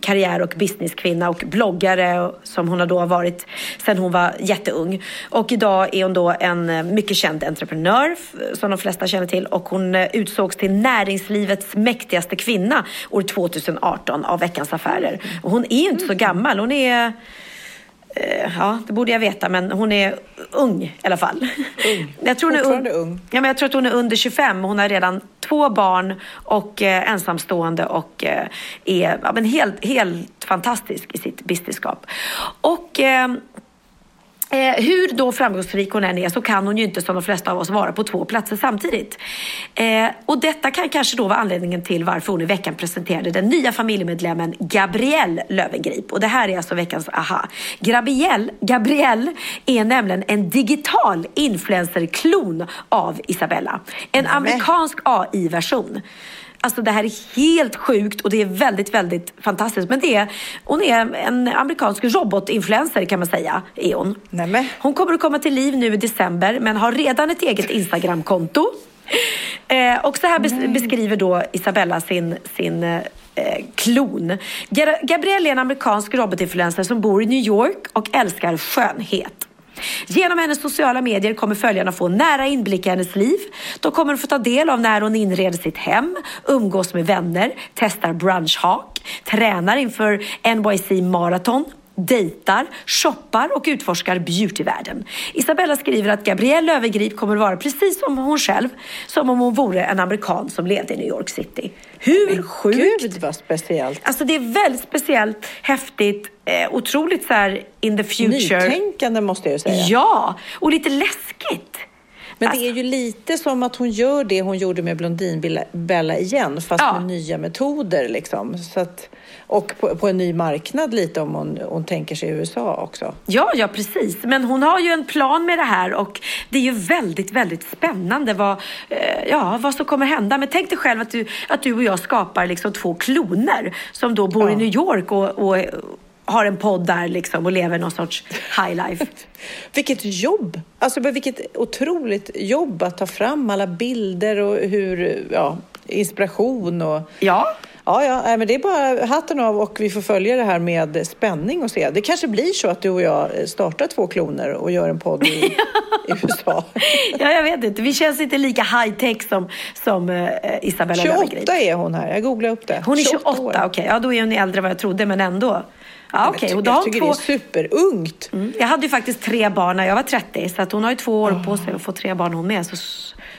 B: karriär och businesskvinna och bloggare som hon har då varit sedan hon var jätteung. Och idag är hon då en eh, mycket känd entreprenör som de flesta känner till och hon eh, utsågs till näringslivets mäktigaste kvinna år 2018 av Veckans Affärer. Och hon är ju inte så gammal. Hon är Eh, Ja, det borde jag veta, men hon är ung i alla fall.
A: Ung.
B: Jag tror hon är
A: Fortfarande ung.
B: Ja, men jag tror att hon är under 25. Hon har redan två barn och eh, ensamstående och eh, är ja, men helt, helt fantastisk i sitt businesskap. Och eh, Eh, hur då framgångsrik hon än är så kan hon ju inte som de flesta av oss vara på två platser samtidigt. Eh, och detta kan kanske då vara anledningen till varför hon i veckan presenterade den nya familjemedlemmen Gabrielle Löwengrip. Och det här är alltså veckans aha. Gabrielle, Gabrielle är nämligen en digital influencer-klon av Isabella. En amerikansk AI-version. Alltså det här är helt sjukt och det är väldigt, väldigt fantastiskt. Men det är, hon är en amerikansk robotinfluencer kan man säga, är hon.
A: Nämen.
B: Hon kommer att komma till liv nu i december men har redan ett eget Instagramkonto. Eh, och så här bes- beskriver då Isabella sin, sin eh, klon. Gabrielle är en amerikansk robotinfluencer som bor i New York och älskar skönhet. Genom hennes sociala medier kommer följarna få nära inblick i hennes liv. De kommer att få ta del av när hon inreder sitt hem, umgås med vänner, testar brunchhak, tränar inför NYC Marathon, dejtar, shoppar och utforskar beautyvärlden. Isabella skriver att Gabrielle Löwengrip kommer att vara precis som hon själv, som om hon vore en amerikan som levde i New York City. Hur sjukt?
A: Gud vad speciellt.
B: Alltså det är väldigt speciellt, häftigt, eh, otroligt så här in the future.
A: Nytänkande måste jag säga.
B: Ja, och lite läskigt.
A: Men
B: Alltså-
A: det är ju lite som att hon gör det hon gjorde med Blondinbella igen, fast
B: Ja.
A: med nya metoder. Liksom. Så att, och på, på en ny marknad lite om hon, hon tänker sig USA också.
B: Ja, ja precis. Men hon har ju en plan med det här och det är ju väldigt, väldigt spännande vad, eh, ja, vad som kommer hända. Men tänk dig själv att du, att du och jag skapar liksom två kloner som då bor i
A: Ja.
B: New York och, och har en podd där liksom och lever någon sorts high life.
A: Vilket jobb! Alltså vilket otroligt jobb att ta fram alla bilder och hur, ja, inspiration och...
B: Ja,
A: Ja, ja, men det är bara hatten av och vi får följa det här med spänning och se. Det kanske blir så att du och jag startar två kloner och gör en podd i, i USA.
B: ja, jag vet inte. Vi känns inte lika high tech som, som eh, Isabella
A: 28
B: Löwengrip.
A: är hon här, jag googlade upp det.
B: Hon är 28,
A: år.
B: okej. Ja, då är hon äldre än vad jag trodde, men ändå. Ja, okej.
A: jag
B: Och har
A: tycker
B: hon
A: det
B: två...
A: är superungt.
B: Mm. Jag hade ju faktiskt tre barn när jag var 30, så att hon har ju två år på sig att få tre barn hon med. Så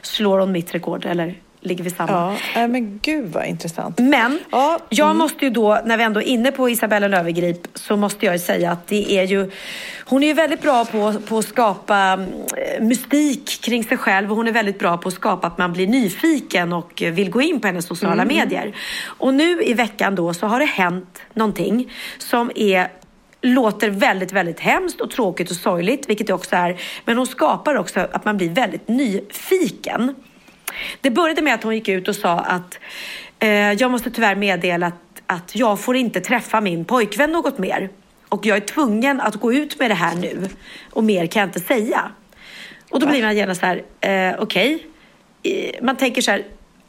B: slår hon mitt rekord, eller ligger vi samma.
A: Ja, men gud vad intressant.
B: Men
A: Ja,
B: jag måste ju då, när vi ändå är inne på Isabella Löwengrip, så måste jag ju säga att det är ju... Hon är ju väldigt bra på, på att skapa mm, mystik kring sig själv och hon är väldigt bra på att skapa att man blir nyfiken och vill gå in på hennes sociala medier. Och nu i veckan då så har det hänt någonting som är låter väldigt, väldigt hemskt och tråkigt och sorgligt, vilket det också är. Men hon skapar också att man blir väldigt nyfiken. Det började med att hon gick ut och sa att eh, jag måste tyvärr meddela att, att jag får inte träffa min pojkvän något mer. Och jag är tvungen att gå ut med det här nu. Och mer kan jag inte säga. Och då blir man gärna så här, eh, okej. Eh, Man tänker så här,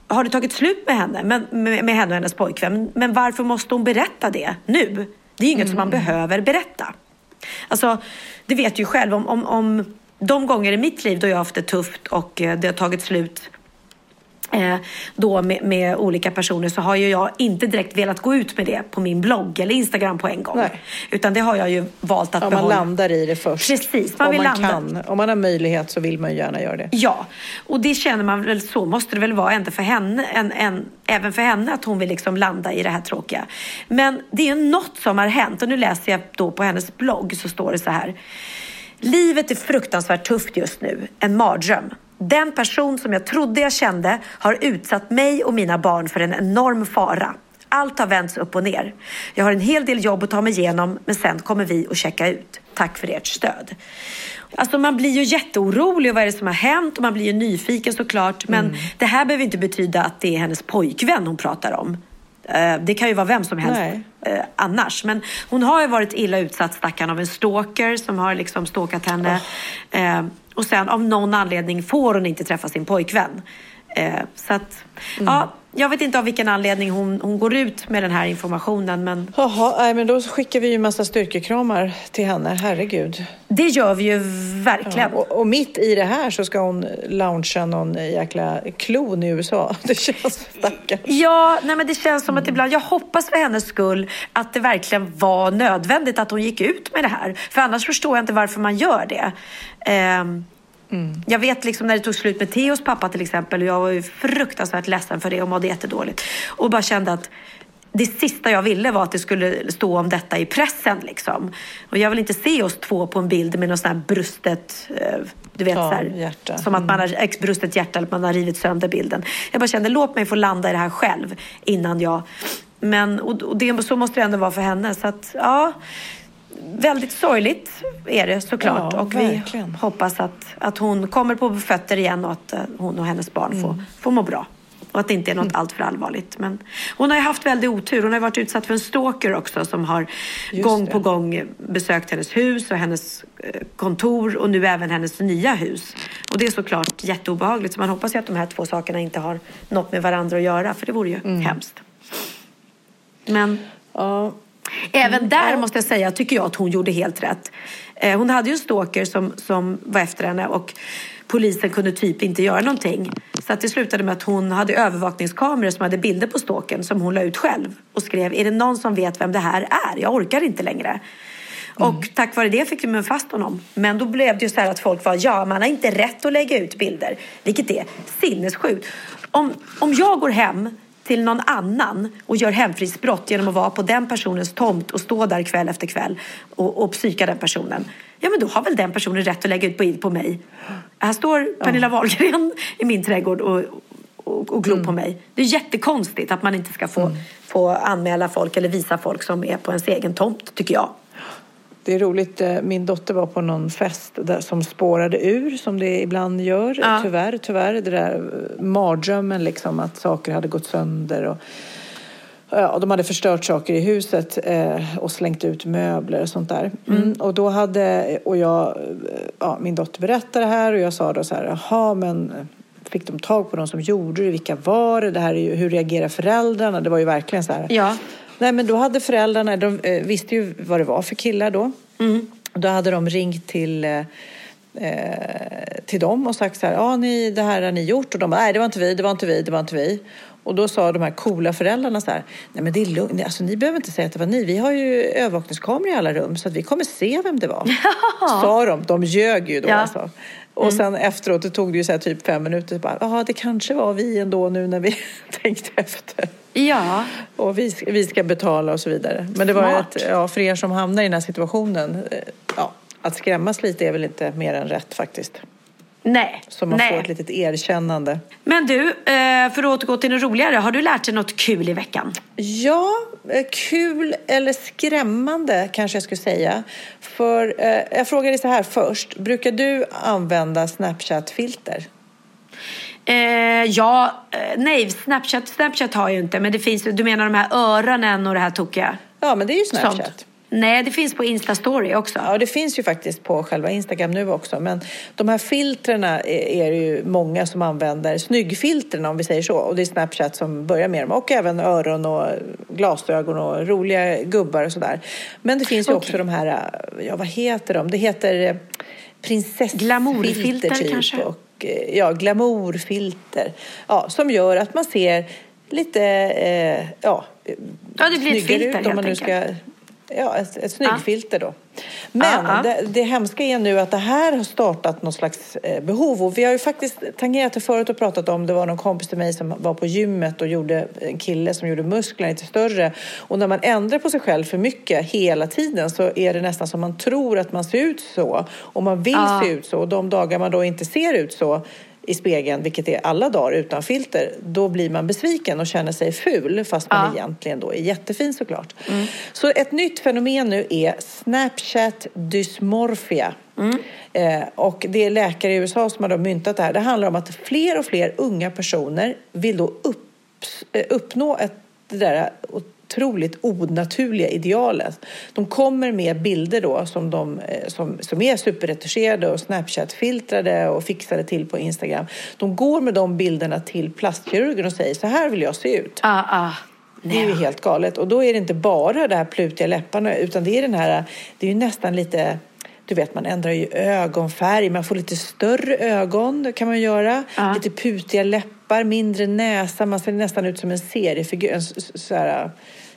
B: har det tagit slut med henne, men, med, med henne och hennes pojkvän? Men varför måste hon berätta det nu? Det är ju inget som man behöver berätta. Alltså, det vet du ju själv. Om, om, om de gånger i mitt liv då jag har haft det tufft och eh, det har tagit slut då med, med olika personer så har ju jag inte direkt velat gå ut med det på min blogg eller Instagram på en gång.
A: Nej.
B: Utan det har jag ju valt att
A: man
B: behålla.
A: landar i det först.
B: Precis, man
A: om
B: vill
A: man
B: landa.
A: kan. Om man har möjlighet så vill man ju gärna göra det.
B: Ja, och det känner man väl så måste det väl vara ändå för henne, en, en, även för henne att hon vill liksom landa i det här tråkiga. Men det är något som har hänt och nu läser jag då på hennes blogg så står det så här. Livet är fruktansvärt tufft just nu, en mardröm. Den person som jag trodde jag kände har utsatt mig och mina barn för en enorm fara. Allt har vänts upp och ner. Jag har en hel del jobb att ta mig igenom men sen kommer vi att checka ut. Tack för ert stöd. Alltså man blir ju jätteorolig vad är det som har hänt och man blir ju nyfiken såklart. Men
A: Mm.
B: det här behöver inte betyda att det är hennes pojkvän hon pratar om. Eh, Det kan ju vara vem som helst
A: Nej.
B: eh, annars. Men hon har ju varit illa utsatt stackarn av en stalker som har liksom stalkat henne. Eh, och sen av någon anledning får hon inte träffa sin pojkvän. Eh, så att, ja, jag vet inte av vilken anledning hon, hon går ut med den här informationen. Men
A: Jaha, nej, men då skickar vi ju massa styrkekramar till henne, herregud.
B: det gör vi ju verkligen.
A: Och, och mitt i det här så ska hon launcha någon jäkla klon i USA. Det känns stackars.
B: Ja, nej men det känns som att ibland, jag hoppas för hennes skull att det verkligen var nödvändigt att hon gick ut med det här. För annars förstår jag inte varför man gör det. Ehm, Jag vet liksom när det tog slut med Theos pappa till exempel och jag var ju fruktansvärt ledsen för det och mådde jättedåligt. Och bara kände att det sista jag ville var att det skulle stå om detta i pressen. Liksom. Och jag vill inte se oss två på en bild med något sånt här brustet, eh, du vet
A: Ja,
B: så här,
A: hjärta.
B: som att man har ex brustet hjärta eller att man har rivit sönder bilden. Jag bara kände, låt mig få landa i det här själv innan jag... Men, och, och det, så måste det ändå vara för henne. Så att, ja, väldigt sorgligt är det såklart.
A: Ja,
B: och vi
A: verkligen.
B: hoppas att, att hon kommer på fötter igen och att eh, hon och hennes barn får,
A: Mm.
B: får må bra. Och att det inte är något allt för allvarligt. Men hon har ju haft väldigt otur. Hon har varit utsatt för en stalker också som har
A: Just
B: gång
A: det.
B: på gång besökt hennes hus och hennes eh, kontor och nu även hennes nya hus. Och det är såklart jätteobehagligt. Så man hoppas ju att de här två sakerna inte har något med varandra att göra. För det vore ju
A: Mm.
B: hemskt. Men
A: Ja,
B: Även där måste jag säga, tycker jag att hon gjorde helt rätt. Eh, hon hade ju en stalker som, som var efter henne och polisen kunde typ inte göra någonting. Så att det slutade med att hon hade övervakningskameror som hade bilder på stalken som hon la ut själv och skrev, är det någon som vet vem det här är? Jag orkar inte längre. Och tack vare det fick de fast honom. Men då blev det ju så här att folk var, ja man har inte rätt att lägga ut bilder. Vilket är sinnessjukt. Om, om jag går hem till någon annan och gör hemfridsbrott genom att vara på den personens tomt och stå där kväll efter kväll och, och psyka den personen. Ja men då har väl den personen rätt att lägga ut bild på mig. Här står Pernilla Wahlgren i min trädgård och, och, och glor på mig. Det är jättekonstigt att man inte ska få, få anmäla folk eller visa folk som är på ens egen tomt tycker jag.
A: Det är roligt. eh, Min dotter var på någon fest där, som spårade ur, som det ibland gör.
B: Ja.
A: Tyvärr, tyvärr. Det där eh, mardrömmen liksom, att saker hade gått sönder. Och, ja, de hade förstört saker i huset eh, och slängt ut möbler och sånt där. Mm. Och då hade, och jag, eh, ja, min dotter berättade det här och jag sa då så här, jaha men eh, fick de tag på de som gjorde det? Vilka var det? det här är ju, hur reagerar föräldrarna? Det var ju verkligen så här.
B: Ja.
A: Nej men då hade föräldrarna, de eh, visste ju vad det var för killar då. Då hade de ringt till, eh, eh, till dem och sagt så här, ja ni, det här har ni gjort. Och de bara, nej det var inte vi, det var inte vi, det var inte vi. Och då sa de här coola föräldrarna så här, nej men det är lugnt, alltså, ni behöver inte säga att det var ni. Vi har ju övervakningskameror i alla rum så att vi kommer se vem det var. Sa de, de ljög ju då
B: Ja.
A: alltså. Och sen efteråt, det tog det ju så här typ fem minuter, bara, ja det kanske var vi ändå nu när vi tänkte efter.
B: Ja.
A: Och vi, vi ska betala och så vidare. Men det var
B: Smart.
A: ett, ja, för er som hamnar i den här situationen, eh, ja, att skrämmas lite är väl inte mer än rätt faktiskt.
B: Nej.
A: Så man
B: Nej.
A: får ett litet erkännande.
B: Men du, eh, för att återgå till det roligare. Har du lärt dig något kul i veckan?
A: Ja, eh, kul eller skrämmande kanske jag skulle säga. För jag frågar dig så här först. Brukar du använda Snapchat-filter?
B: Eh, ja, eh, nej, Snapchat, Snapchat har jag ju inte. Men det finns du menar de här öronen och det här tokiga?
A: Ja, men det är ju Snapchat.
B: Sånt. Nej, det finns på Insta-story också.
A: Ja, det finns ju faktiskt på själva Instagram nu också. Men de här filtrerna är det ju många som använder. Snyggfiltrerna om vi säger så. Och det är Snapchat som börjar med dem. Och även öron och glasögon och roliga gubbar och sådär. Men det finns ju
B: Okej.
A: också de här, ja vad heter de? Det heter eh, prinsessfilter typ.
B: kanske?
A: Och, eh, ja, glamourfilter. Ja, som gör att man ser lite, eh, ja,
B: Ja, det blir ett filter
A: ut om man nu ska. Ja, ett, ett snyggfilter då. Men
B: ja.
A: Det, det hemska är nu att det här har startat någon slags eh, behov. Och vi har ju faktiskt tangerat det förut och pratat om. Det var någon kompis till mig som var på gymmet och gjorde en kille som gjorde musklerna lite större. Och när man ändrar på sig själv för mycket hela tiden så är det nästan som man tror att man ser ut så. Och man vill
B: Ja.
A: se ut så. Och de dagar man då inte ser ut så i spegeln, vilket är alla dagar utan filter, då blir man besviken och känner sig ful fast man
B: Ja. Mm.
A: egentligen då är jättefin såklart. Så ett nytt fenomen nu är Snapchat dysmorphia.
B: Mm.
A: Eh, och det är läkare i USA som har då myntat det här. Det handlar om att fler och fler unga personer vill då upp, eh, uppnå ett, det där otroligt onaturliga idealet. De kommer med bilder då som, de, eh, som, som är superretuscherade och Snapchat-filtrade och fixade till på Instagram. De går med de bilderna till plastkirurgen och säger så här vill jag se ut.
B: Ah, ah.
A: Det är ju helt galet. Och då är det inte bara det här plutiga läpparna utan det är den här, det är ju nästan lite du vet, man ändrar ju ögonfärg, man får lite större ögon, det kan man göra.
B: Ja.
A: Lite putiga läppar, mindre näsa, man ser nästan ut som en seriefigur. En, så här,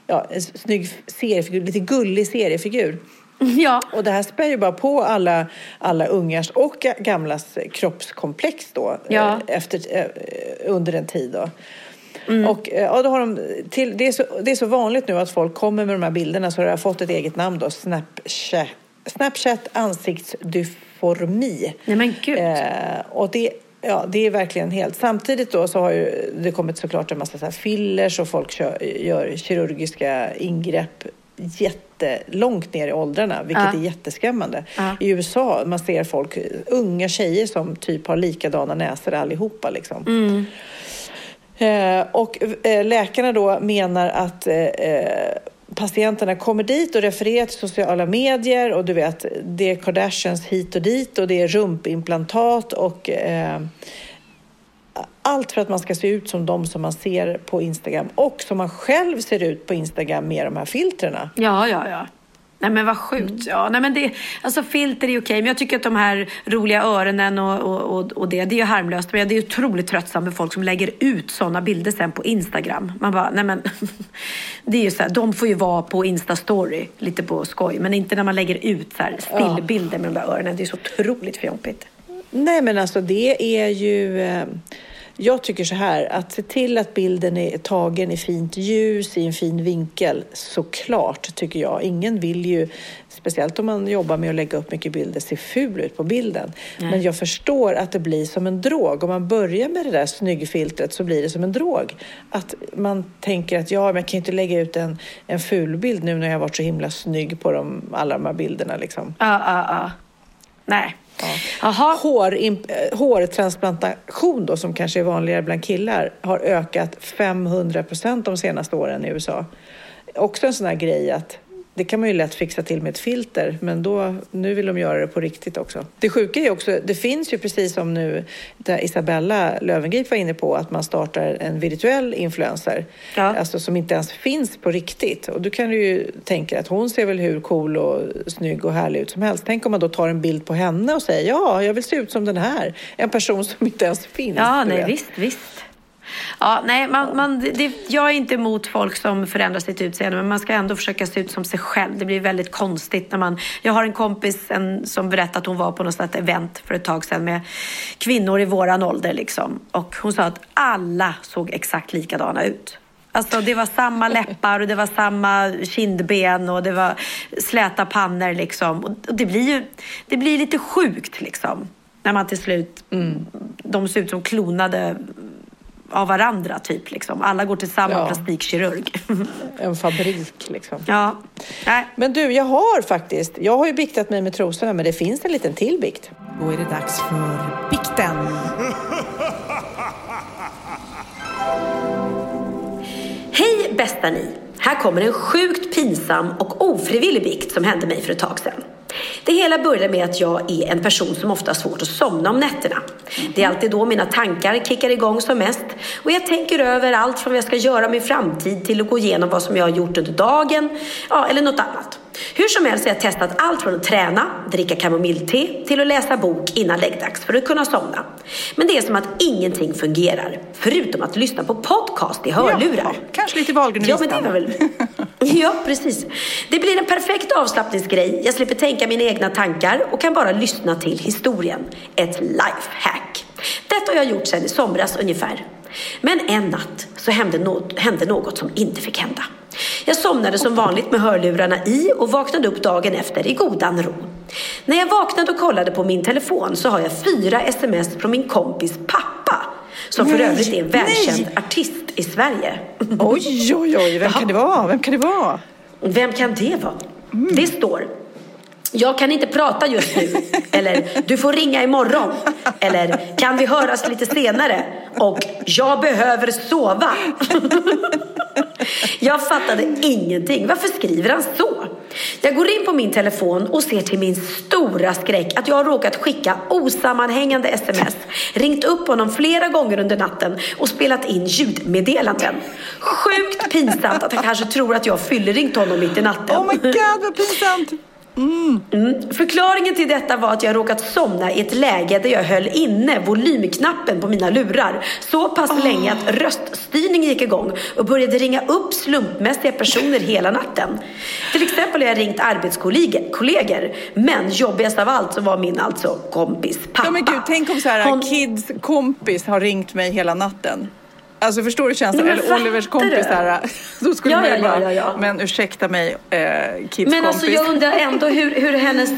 A: ja, en snygg seriefigur, lite gullig seriefigur.
B: Ja.
A: Och det här spär ju bara på alla, alla ungars och ga- gamlas kroppskomplex då
B: Ja.
A: eh, efter, eh, under en tid. Då. Och eh, ja, då har de till, det, är så, det är så vanligt nu att folk kommer med de här bilderna så det har fått ett eget namn då, Snapchat, Snapchat ansiktsdyformi.
B: Nej men gud.
A: Eh, och det, ja, det är verkligen helt... Samtidigt då så har ju det kommit såklart en massa så här fillers och folk kör, gör kirurgiska ingrepp jättelångt ner i åldrarna, vilket
B: Ja.
A: är jätteskrämmande.
B: Ja.
A: I USA man ser folk, unga tjejer som typ har likadana näsor allihopa. Liksom.
B: Mm.
A: Eh, och eh, läkarna då menar att eh, eh, patienterna kommer dit och refererar till sociala medier och du vet, det är Kardashians hit och dit och det är rumpimplantat och eh, allt för att man ska se ut som de som man ser på Instagram och som man själv ser ut på Instagram med de här filtrerna.
B: Ja, ja, ja. Nej men vad sjukt. Ja, nej, men det, alltså filter är okej, men jag tycker att de här roliga öronen och, och, och, och det, det är ju harmlöst. Men det är otroligt tröttsamt med folk som lägger ut sådana bilder sen på Instagram. Man bara, nej men. Det är ju så här, de får ju vara på Insta-story, lite på skoj. Men inte när man lägger ut så här stillbilder med de där öronen. Det är så otroligt fjompigt.
A: Nej, men alltså det är ju... Jag tycker så här, att se till att bilden är tagen i fint ljus, i en fin vinkel, såklart tycker jag. Ingen vill ju, speciellt om man jobbar med att lägga upp mycket bilder, se ful ut på bilden. Men jag förstår att det blir som en drog. Om man börjar med det där snyggfiltret så blir det som en drog. Att man tänker att ja, men jag kan ju inte lägga ut en, en ful bild nu när jag har varit så himla snygg på de, alla de här bilderna. Liksom.
B: Ja, ja, ja. Nej.
A: Hårimp- eh, hårtransplantation då, som kanske är vanligare bland killar, har ökat 500 procent de senaste åren i USA. Också en sån här grej att det kan man ju lätt fixa till med ett filter, men då, nu vill de göra det på riktigt också. Det sjuka är också, det finns ju precis som nu där Isabella Löwengrip var inne på, att man startar en virtuell influencer,
B: Ja.
A: alltså som inte ens finns på riktigt. Och då kan du ju tänka att hon ser väl hur cool och snygg och härlig ut som helst. Tänk om man då tar en bild på henne och säger ja, jag vill se ut som den här. En person som inte ens finns.
B: Ja, nej
A: vet.
B: visst, visst. Ja, nej, man, man, det, jag är inte emot folk som förändrar sitt utseende men man ska ändå försöka se ut som sig själv. Det blir väldigt konstigt när man... Jag har en kompis en, som berättade att hon var på något sånt event för ett tag sedan med kvinnor i våran ålder liksom. Och hon sa att alla såg exakt likadana ut. Alltså det var samma läppar och det var samma kindben och det var släta pannor liksom. Och det blir ju det blir lite sjukt liksom. När man till slut, de ser ut som klonade av varandra typ liksom. Alla går till samma
A: Ja.
B: plastikkirurg.
A: En fabrik liksom.
B: ja, nej.
A: Men du, jag har faktiskt, jag har ju biktat mig med trosorna, men det finns en liten till bikt.
C: Då är det dags för bikten.
B: Hej bästa ni! Här kommer en sjukt pinsam och ofrivillig bikt som hände mig för ett tag sedan. Det hela började med att jag är en person som ofta har svårt att somna om nätterna. Det är alltid då mina tankar kickar igång som mest och jag tänker över allt från vad jag ska göra i min framtid till att gå igenom vad som jag har gjort under dagen, ja, eller något annat. Hur som helst har jag testat allt från att träna, dricka kamomillte till att läsa bok innan läggdags för att kunna somna. Men det är som att ingenting fungerar, förutom att lyssna på podcast i hörlurar.
C: Jaha, kanske lite i
B: Ja, men det var väl... Ja, precis. Det blir en perfekt avslappningsgrej. Jag slipper tänka mina egna tankar och kan bara lyssna till historien. Ett lifehack. Detta har jag gjort sedan i somras ungefär. Men en natt så hände något, hände något som inte fick hända. Jag somnade som vanligt med hörlurarna i och vaknade upp dagen efter i godan ro. När jag vaknade och kollade på min telefon så har jag fyra sms från min kompis pappa. Som för
A: Nej,
B: övrigt är en välkänd
A: nej.
B: artist i Sverige.
A: Oj, oj, oj, vem kan det vara? Vem kan det vara?
B: Vem kan det vara? Det står Jag kan inte prata just nu. Eller du får ringa imorgon. Eller kan vi höras lite senare? Och jag behöver sova. Jag fattade ingenting. Varför skriver han så? Jag går in på min telefon och ser till min stora skräck att jag har råkat skicka osammanhängande sms, ringt upp honom flera gånger under natten och spelat in ljudmeddelanden. Sjukt pinsamt att han kanske tror att jag fylleringt honom mitt i natten.
C: Oh my god, vad pinsamt!
B: Mm. Förklaringen till detta var att jag råkat somna i ett läge där jag höll inne volymknappen på mina lurar så pass länge att röststyrningen gick igång och började ringa upp slumpmässiga personer hela natten. Till exempel har jag ringt arbetskollegor, men jobbigast av allt så var min alltså kompis pappa.
C: Ja men gud, tänk om så här,
B: Hon-
C: Kids kompis har ringt mig hela natten. Alltså förstår du känslan?
B: Men
C: Eller Olivers kompis
B: du?
C: här. Då skulle
B: Ja,
C: man ju bara,
B: ja, ja,
C: men ursäkta mig, eh, Kids
B: Men
C: kompis.
B: alltså jag undrar ändå hur, hur hennes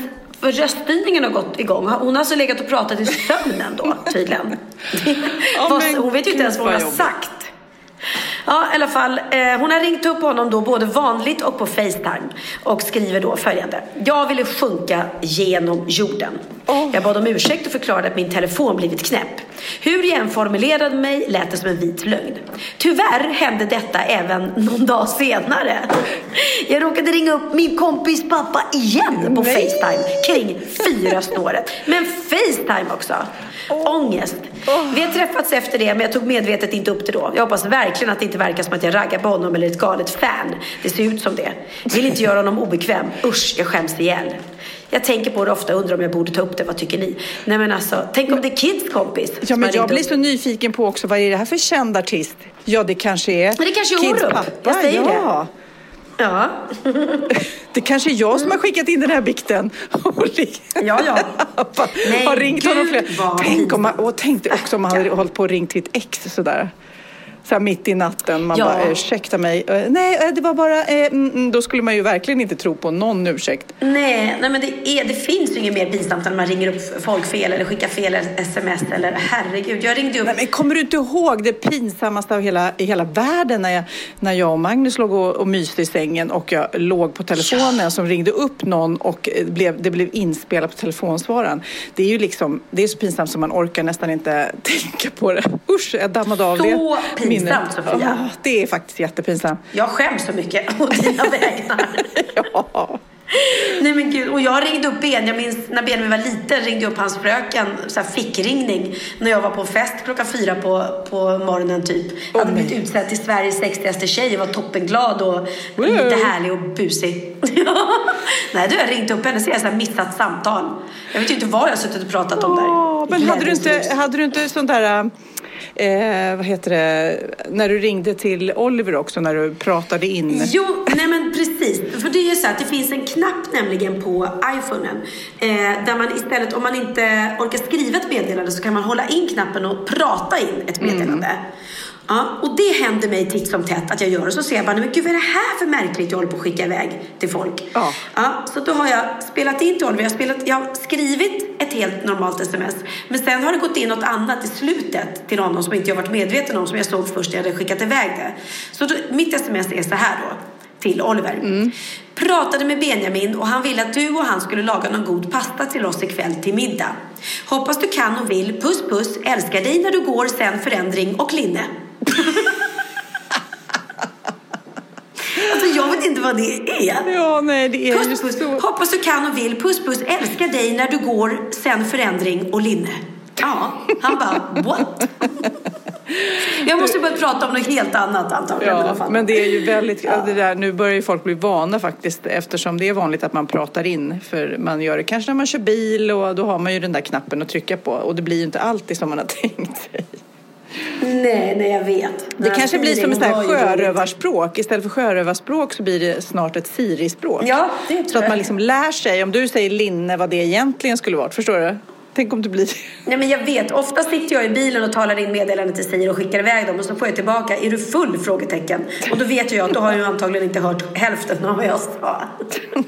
B: för röststyrningen har gått igång. Hon har alltså legat och pratat i sömnen då tydligen. Vad-
C: men
B: hon vet ju inte ens vad hon har
C: jobbigt.
B: sagt. Ja, i alla fall. Eh, hon har ringt upp honom då både vanligt och på Facetime och skriver då följande. Jag ville sjunka genom jorden. Jag bad om ursäkt och förklarade att min telefon blivit knäpp. Hur jag än formulerade mig lät det som en vit lögn. Tyvärr hände detta även någon dag senare. Jag råkade ringa upp min kompis pappa igen på
C: Nej.
B: Facetime kring fyra snåret. Men Facetime också. Ångest. Vi har träffats efter det men jag tog medvetet inte upp det då. Jag hoppas verkligen att det inte verkar som att jag raggar på honom eller ett galet fan. Det ser ut som det. Vill inte göra honom obekväm. Usch, jag skäms ihjäl. Jag tänker på det ofta och undrar om jag borde ta upp det. Vad tycker ni? Nej men alltså, tänk om det är Kids kompis
C: Ja, men jag blir så nyfiken på också, vad är det här för känd artist? Ja, det kanske är
B: Men det kanske är
C: Kids
B: Orup.
C: pappa.
B: Jag säger det.
C: Ja. Det kanske är jag som har skickat in den här bikten.
B: Ja, ja. Nej,
C: har ringt honom flera. Tänk om man, och tänkte också om man hade hållit på och ringt till ett ex sådär. Så här mitt i natten. Man
B: Ja.
C: bara, ursäkta mig. Eh, Nej, eh, det var bara, eh, mm, mm, då skulle man ju verkligen inte tro på någon ursäkt.
B: Nej, nej men det, är, det finns ju inget mer pinsamt än när man ringer upp folk fel eller skickar fel sms eller herregud. Jag ringde upp
C: Nej, men kommer du inte ihåg det pinsammaste av hela, i hela världen när jag, när jag och Magnus låg och, och myste i sängen och jag låg på telefonen som ringde upp någon och eh, blev, det blev inspelat på telefonsvararen. Det är ju liksom, det är så pinsamt som man orkar nästan inte tänka på det. Usch, jag dammade av
B: Så
C: det.
B: pinsamt,
C: minnet.
B: Sofia.
C: Ja, det är faktiskt jättepinsamt.
B: Jag skäms så mycket å dina vägnar.
C: Ja.
B: Nej men gud, och jag ringde upp Ben, jag minns när Benjamin var liten ringde jag upp hans fröken, så här fickringning, när jag var på fest klockan fyra på, på morgonen typ. Jag hade blivit utsedd till Sveriges sexigaste tjej, jag var toppenglad och
C: Wow.
B: lite härlig och busig. Nej, du har jag ringt upp henne så jag har missat samtal. Jag vet ju inte vad jag har suttit och pratat om där.
C: Men hade du, inte, hade du inte sånt där, eh, vad heter det, när du ringde till Oliver också, när du pratade in?
B: Jo, nej men precis. För det är ju så att det finns en knapp nämligen på iPhonen. Eh, där man istället, om man inte orkar skriva ett meddelande så kan man hålla in knappen och prata in ett meddelande. Ja, och det händer mig titt som tätt att jag gör och så ser jag bara, men gud vad är det här för märkligt jag håller på att skicka iväg till folk?
C: Ja.
B: Ja, så då har jag spelat in till Oliver, jag har, spelat, jag har skrivit ett helt normalt sms. Men sen har det gått in något annat i slutet till honom som inte jag varit medveten om, som jag såg först när jag hade skickat iväg det. Så då, mitt sms är så här då, till Oliver. Pratade med Benjamin och han ville att du och han skulle laga någon god pasta till oss ikväll till middag. Hoppas du kan och vill. Puss puss, älskar dig när du går, sen förändring och linne. Alltså jag vet inte vad det är.
C: Ja, nej, det är
B: Puss puss,
C: så...
B: hoppas du kan och vill. Puss puss, älskar dig när du går, sen förändring och linne. Ja, han bara what? Jag måste börja prata om något helt annat antagligen.
C: Ja, men det är ju väldigt, ja. det där, nu börjar ju folk bli vana faktiskt eftersom det är vanligt att man pratar in. För man gör det kanske när man kör bil och då har man ju den där knappen att trycka på och det blir ju inte alltid som man har tänkt sig.
B: Nej, nej jag vet.
C: Det kanske blir som ett sjörövarspråk. Istället för sjörövarspråk så blir det snart ett sirispråk.
B: Ja, det tror
C: Så att man liksom lär sig, om du säger linne, vad det egentligen skulle vara. Förstår du? Tänk om det blir...
B: Nej men jag vet, ofta sitter jag i bilen och talar in meddelanden till Siri och skickar iväg dem och så får jag tillbaka, är du full? Frågetecken. Och då vet jag att då har jag antagligen inte hört hälften av vad jag sa.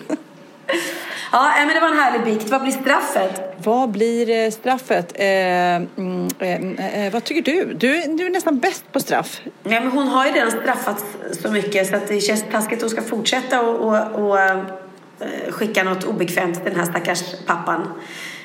B: Ja, men det var en härlig bikt. Vad blir straffet?
C: Vad blir eh, straffet? Eh, mm, eh, eh, vad tycker du? du? Du är nästan bäst på straff.
B: Nej, men hon har ju redan straffats så mycket så att det känns taskigt att hon ska fortsätta och, och, och, eh, skicka något obekvämt till den här stackars pappan.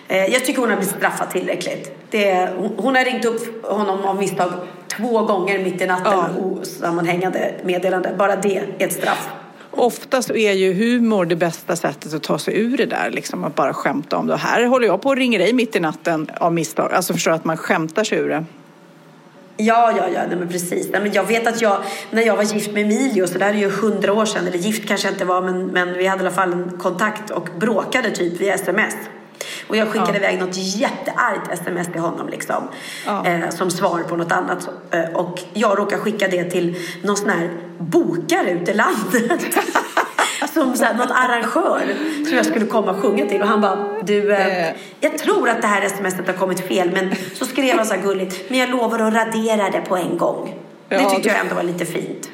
B: Eh, jag tycker hon har blivit straffad tillräckligt. Det, hon har ringt upp honom av misstag två gånger mitt i natten
C: Ja.
B: osammanhängande meddelande. Bara det är ett straff.
C: Oftast är ju humor det bästa sättet att ta sig ur det där, liksom att bara skämta om det. Och här håller jag på och ringer dig mitt i natten av misstag. Alltså förstår att man skämtar sig ur det.
B: Ja, ja, ja, nej, men precis. Nej, men jag vet att jag, när jag var gift med Emilio, så det här är ju hundra år sedan, eller gift kanske jag inte var, men, men vi hade i alla fall en kontakt och bråkade typ via sms. Och jag skickade iväg något jätteargt sms till honom liksom.
C: Ja.
B: Eh, som svar på något annat. Eh, och jag råkade skicka det till någon sån här bokare ute i landet. som så här, någon arrangör som jag skulle komma och sjunga till. Och han bara, du, eh,
C: Eh.
B: jag tror att det här smset har kommit fel. Men så skrev han så här gulligt, men jag lovar att radera det på en gång. det
C: Ja,
B: tyckte
C: det-
B: jag ändå var lite fint.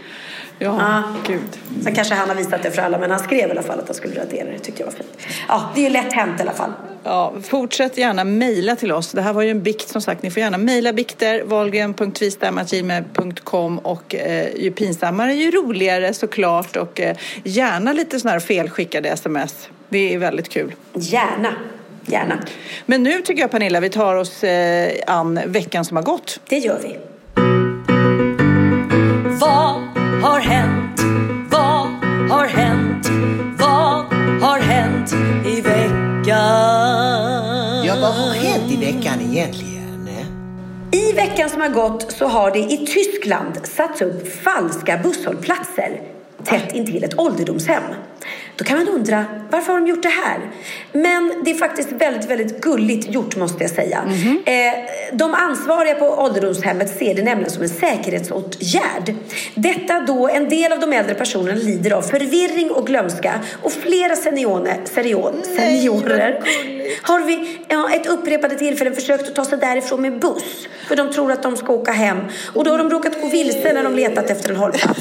C: Ja,
B: Ja.
C: gud.
B: Sen kanske han har visat det för alla, men han skrev i alla fall att han skulle radera det. Det tyckte jag var fint. Ja, det är ju lätt hänt i alla fall.
C: Ja, fortsätt gärna mejla till oss. Det här var ju en bikt som sagt. Ni får gärna mejla bikter, wahlgren.tvistam.gmail.com och eh, ju pinsammare ju roligare såklart och eh, gärna lite sådana här felskickade sms. Det är väldigt kul.
B: Gärna. Gärna.
C: Men nu tycker jag Pernilla vi tar oss eh, an veckan som har gått.
B: Det gör vi.
E: Vad har hänt? Vad har hänt? Veckan
F: egentligen? Eh? I veckan
B: som har gått så har det i Tyskland satts upp falska busshållplatser tätt intill ett ålderdomshem. Då kan man undra, varför har de gjort det här? Men det är faktiskt väldigt, väldigt gulligt gjort måste jag säga. Eh, de ansvariga på ålderdomshemmet ser det nämligen som en säkerhetsåtgärd. Detta då en del av de äldre personerna lider av förvirring och glömska och flera seniorer, serion, seniorer har vid ja, ett upprepade tillfällen försökt att ta sig därifrån med buss. För de tror att de ska åka hem. Och då har de råkat gå vilse när de letat efter en hållplats.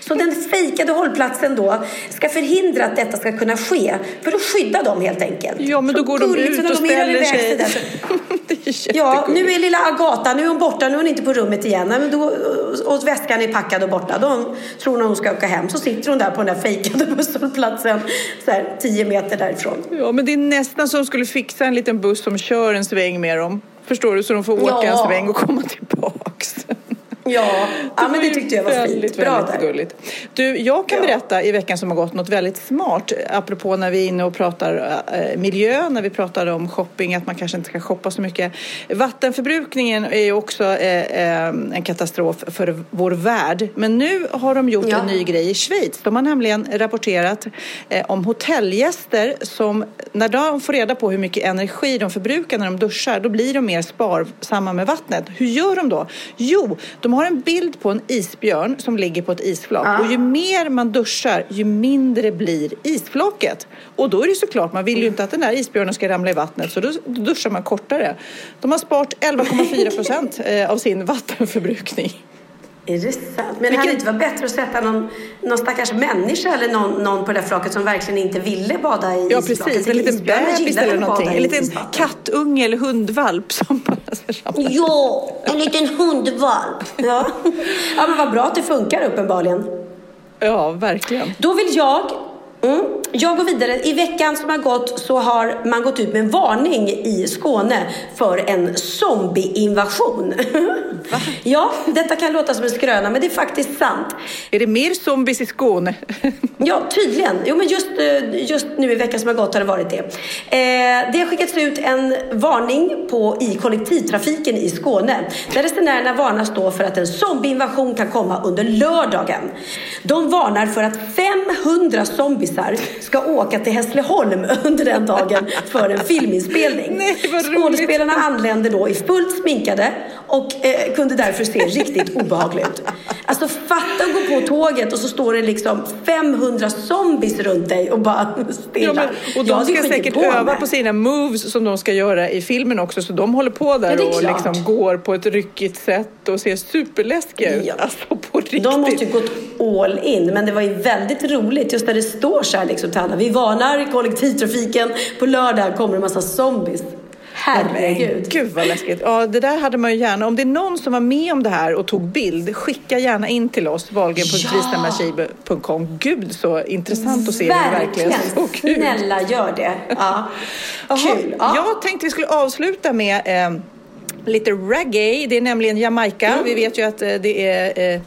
B: Så den fejkade hållplatsen då ska förhindra att detta ska kunna ske. För att skydda dem helt enkelt.
C: Ja, men då går de ut och ställer sig.
B: Ja, nu är lilla Agata, nu är hon borta, nu är hon inte på rummet igen. Men då, och väskan är packad och borta. Då tror hon hon ska åka hem. Så sitter hon där på den där fejkade busshållplatsen, tio meter därifrån.
C: Ja, men det är nästan som skulle fixa en liten buss som kör en sväng med dem. Förstår du? Så de får åka
B: Ja.
C: en sväng och komma tillbaks.
B: Ja, ja men det tyckte jag var
C: väldigt,
B: fint. Bra
C: väldigt
B: där.
C: gulligt. Du, jag kan
B: Ja.
C: berätta i veckan som har gått något väldigt smart. Apropå när vi är inne och pratar eh, miljö, när vi pratar om shopping, att man kanske inte ska shoppa så mycket. Vattenförbrukningen är ju också eh, eh, en katastrof för vår värld. Men nu har de gjort
B: Ja.
C: en ny grej i Schweiz. De har nämligen rapporterat eh, om hotellgäster som när de får reda på hur mycket energi de förbrukar när de duschar, då blir de mer sparsamma med vattnet. Hur gör de då? Jo, de har en bild på en isbjörn som ligger på ett isflak. Och ju mer man duschar, ju mindre blir isflaket. Och då är det såklart, man vill ju inte att den där isbjörnen ska ramla i vattnet, så då då duschar man kortare. De har sparat 11,4 procent eh, av sin vattenförbrukning.
B: Är det sant? Men hade det inte varit bättre att sätta någon, någon stackars människa eller någon, någon på det där flaket som verkligen inte ville bada i
C: Ja,
B: isflaket?
C: precis. En liten bebis eller någonting. En liten kattunge eller hundvalp som bara.
B: Ja, en liten hundvalp. Ja. ja, men vad bra att det funkar uppenbarligen.
C: Ja, verkligen.
B: Då vill jag Mm. Jag går vidare. I veckan som har gått så har man gått ut med en varning i Skåne för en zombieinvasion. ja, detta kan låta som en skröna men det är faktiskt sant.
C: Är det mer zombies i Skåne?
B: Ja, tydligen. Jo, men just, eh, just nu i veckan som har gått har det varit det. Eh, det har skickats ut en varning på, i kollektivtrafiken i Skåne. Där resenärerna varnas då för att en zombieinvasion kan komma under lördagen. De varnar för att 500 zombisar ska åka till Hässleholm under den dagen för en filminspelning.
C: Nej.
B: Skådespelarna anlände då i fullt sminkade och eh, kunde därför se riktigt obehagligt ut. Alltså fatta att gå på tåget och så står det liksom 500 zombies runt dig och bara
C: Ja,
B: stirrar.
C: men, och de ska säkert
B: på
C: öva
B: mig.
C: på sina moves som de ska göra i filmen också. Så de håller på där
B: Ja,
C: och liksom går på ett ryckigt sätt och ser superläskiga ut.
B: Ja.
C: Alltså på riktigt.
B: De måste ju gått all in, men det var ju väldigt roligt just där det står så här liksom till alla. Vi varnar kollektivtrafiken, på lördag kommer en massa zombies. Herregud.
C: Gud vad läskigt. Ja, det där hade man ju gärna. Om det är någon som var med om det här och tog bild, skicka gärna in till oss, wahlgren.kristianmachibe.com. Gud så intressant att se hur det verkligen
B: Verkligen.
C: ut.
B: Snälla, gör det. Ja. Kul. Ja.
C: Jag tänkte vi skulle avsluta med eh, lite reggae. Det är nämligen Jamaica.
B: Mm.
C: Vi vet ju att eh, det är eh,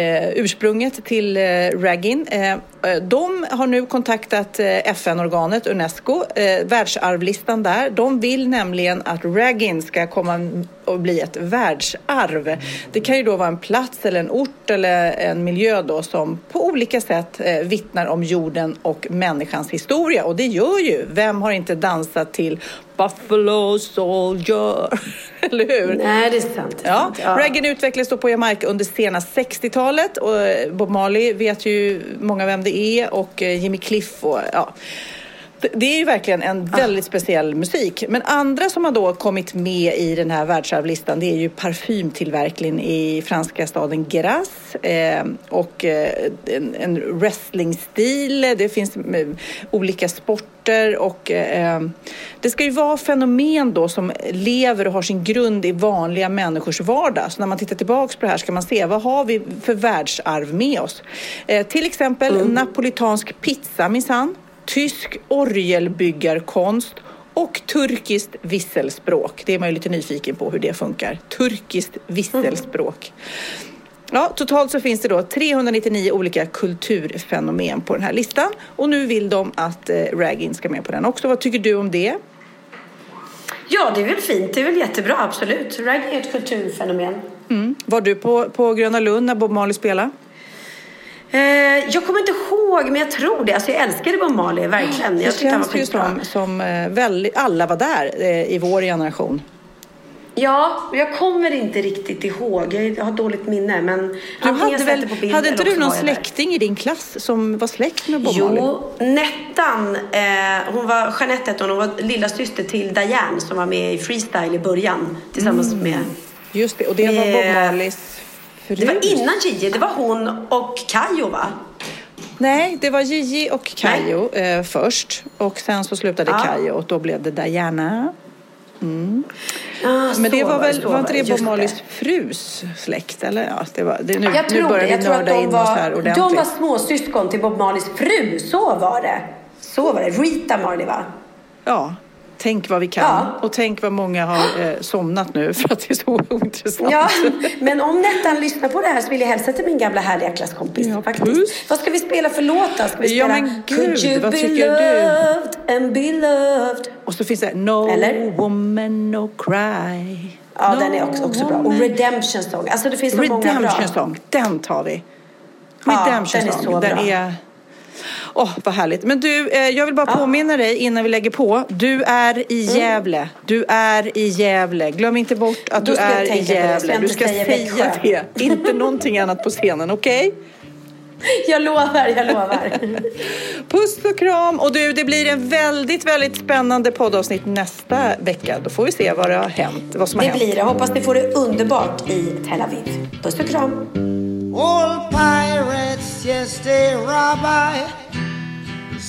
C: eh, ursprunget till eh, reggae. Eh, de har nu kontaktat eh, FN-organet Unesco, eh, världsarvlistan där. De vill nämligen att reggae ska komma och bli ett världsarv. Det kan ju då vara en plats eller en ort eller en miljö då som på olika sätt vittnar om jorden och människans historia. Och det gör ju, vem har inte dansat till Buffalo Soldier? eller hur?
B: Nej, det är sant. Det är
C: Ja,
B: sant. Ja.
C: reggae utvecklades då på Jamaica under sena 60-talet och Bob Marley vet ju många vem det E och eh, Jimmy Cliff och ja. Det- är ju verkligen en väldigt speciell musik. Men andra som har då kommit med i den här världsarvlistan det är ju parfymtillverkningen i franska staden Grasse eh, och eh, en, en wrestlingstil. Det finns eh, olika sporter och eh, det ska ju vara fenomen då som lever och har sin grund i vanliga människors vardag. Så när man tittar tillbaks på det här ska man se vad har vi för världsarv med oss? Eh, till exempel napolitansk pizza minsann tysk orgelbyggarkonst och turkiskt visselspråk. Det är man ju lite nyfiken på hur det funkar. Turkiskt visselspråk. Ja, totalt så finns det då 399 olika kulturfenomen på den här listan och nu vill de att eh, Ragin ska med på den också. Vad tycker du om det?
B: Ja, det är väl fint. Det är väl jättebra, absolut. Reggae är ett kulturfenomen.
C: Var du på, på Gröna Lund när Bob Marley spelade?
B: Eh, jag kommer inte ihåg, men jag tror det. Alltså, jag älskade Bob Marley, verkligen. Jag
C: Det känns ju som, som eh, väldigt, alla var där eh, i vår generation.
B: Ja, jag kommer inte riktigt ihåg. Jag har dåligt minne, men
C: Du hade, väl, hade inte du någon släkting i din klass som var släkt med Bob Marley?
B: Jo, Nettan. Eh, hon var Jeanette hette hon. Hon var lilla syster till Diane som var med i Freestyle i början tillsammans
C: Mm.
B: med...
C: Just det, och det var Bob Marleys fru.
B: Det var innan Gigi. Det var hon och Kayo va?
C: Nej, det var Gigi och Kayo eh, först. Och sen så slutade
B: Ja.
C: Kayo och då blev det Diana.
B: Ah,
C: Men det var väl, var inte det Bob Marleys frus släkt? Eller? Ja, det var, det, nu,
B: Jag
C: nu
B: tror
C: börjar
B: det.
C: vi
B: Jag att
C: nörda in oss här
B: var,
C: ordentligt.
B: de var småsyskon till Bob Marleys fru. Så var det. Så var det. Rita Marley va?
C: Ja, tänk vad vi kan.
B: Ja.
C: Och tänk vad många har eh, somnat nu för att det är så ointressant.
B: Ja, men om Nettan lyssnar på det här så vill jag hälsa till min gamla härliga klasskompis.
C: Ja,
B: faktiskt. Vad ska vi spela för låt då? Ska vi
C: Ja,
B: spela
C: men gud,
B: Could you
C: vad
B: be
C: tycker du?
B: loved and be loved?
C: Och så finns det No
B: Eller?
C: woman no cry.
B: Ja,
C: no
B: den är också, också bra. Och Redemption Song. Alltså det finns så många bra.
C: Redemption Song, den tar vi.
B: Ja,
C: Redemption
B: den är så
C: den
B: bra.
C: är... Åh, vad härligt. Men du, eh, jag vill bara påminna dig innan vi lägger på. Du är i Gävle. Du är i Gävle. Glöm inte bort att
B: Mm.
C: Du är i
B: det.
C: Gävle. Du
B: inte
C: ska
B: säga
C: det. Inte någonting annat på scenen, okej?
B: Jag lovar, jag lovar.
C: Puss och kram. Och du, det blir en väldigt, väldigt spännande poddavsnitt nästa vecka. Då får vi se vad det har hänt. Vad som har
B: Det
C: hänt.
B: blir det. Hoppas ni får det underbart i Tel Aviv. Puss och kram.
G: Old pirates, yes, they rob I.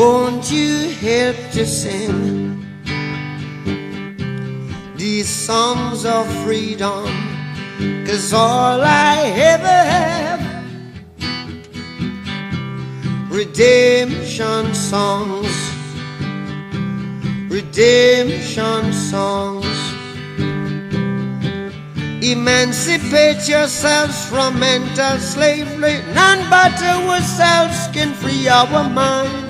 G: Won't you help to sing these songs of freedom? Cause all I ever have redemption songs, redemption songs. Emancipate yourselves from mental slavery. None but ourselves can free our minds.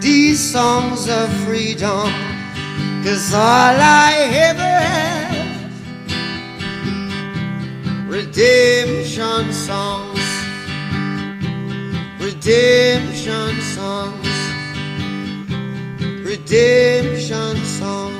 G: these songs of freedom? Cause all I ever have redemption songs, redemption songs, redemption songs.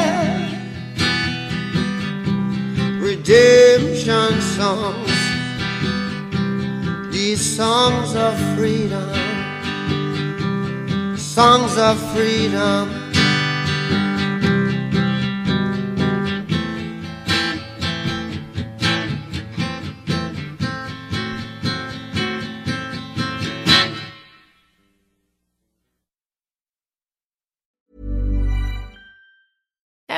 G: redemption songs. These songs of freedom, songs of freedom.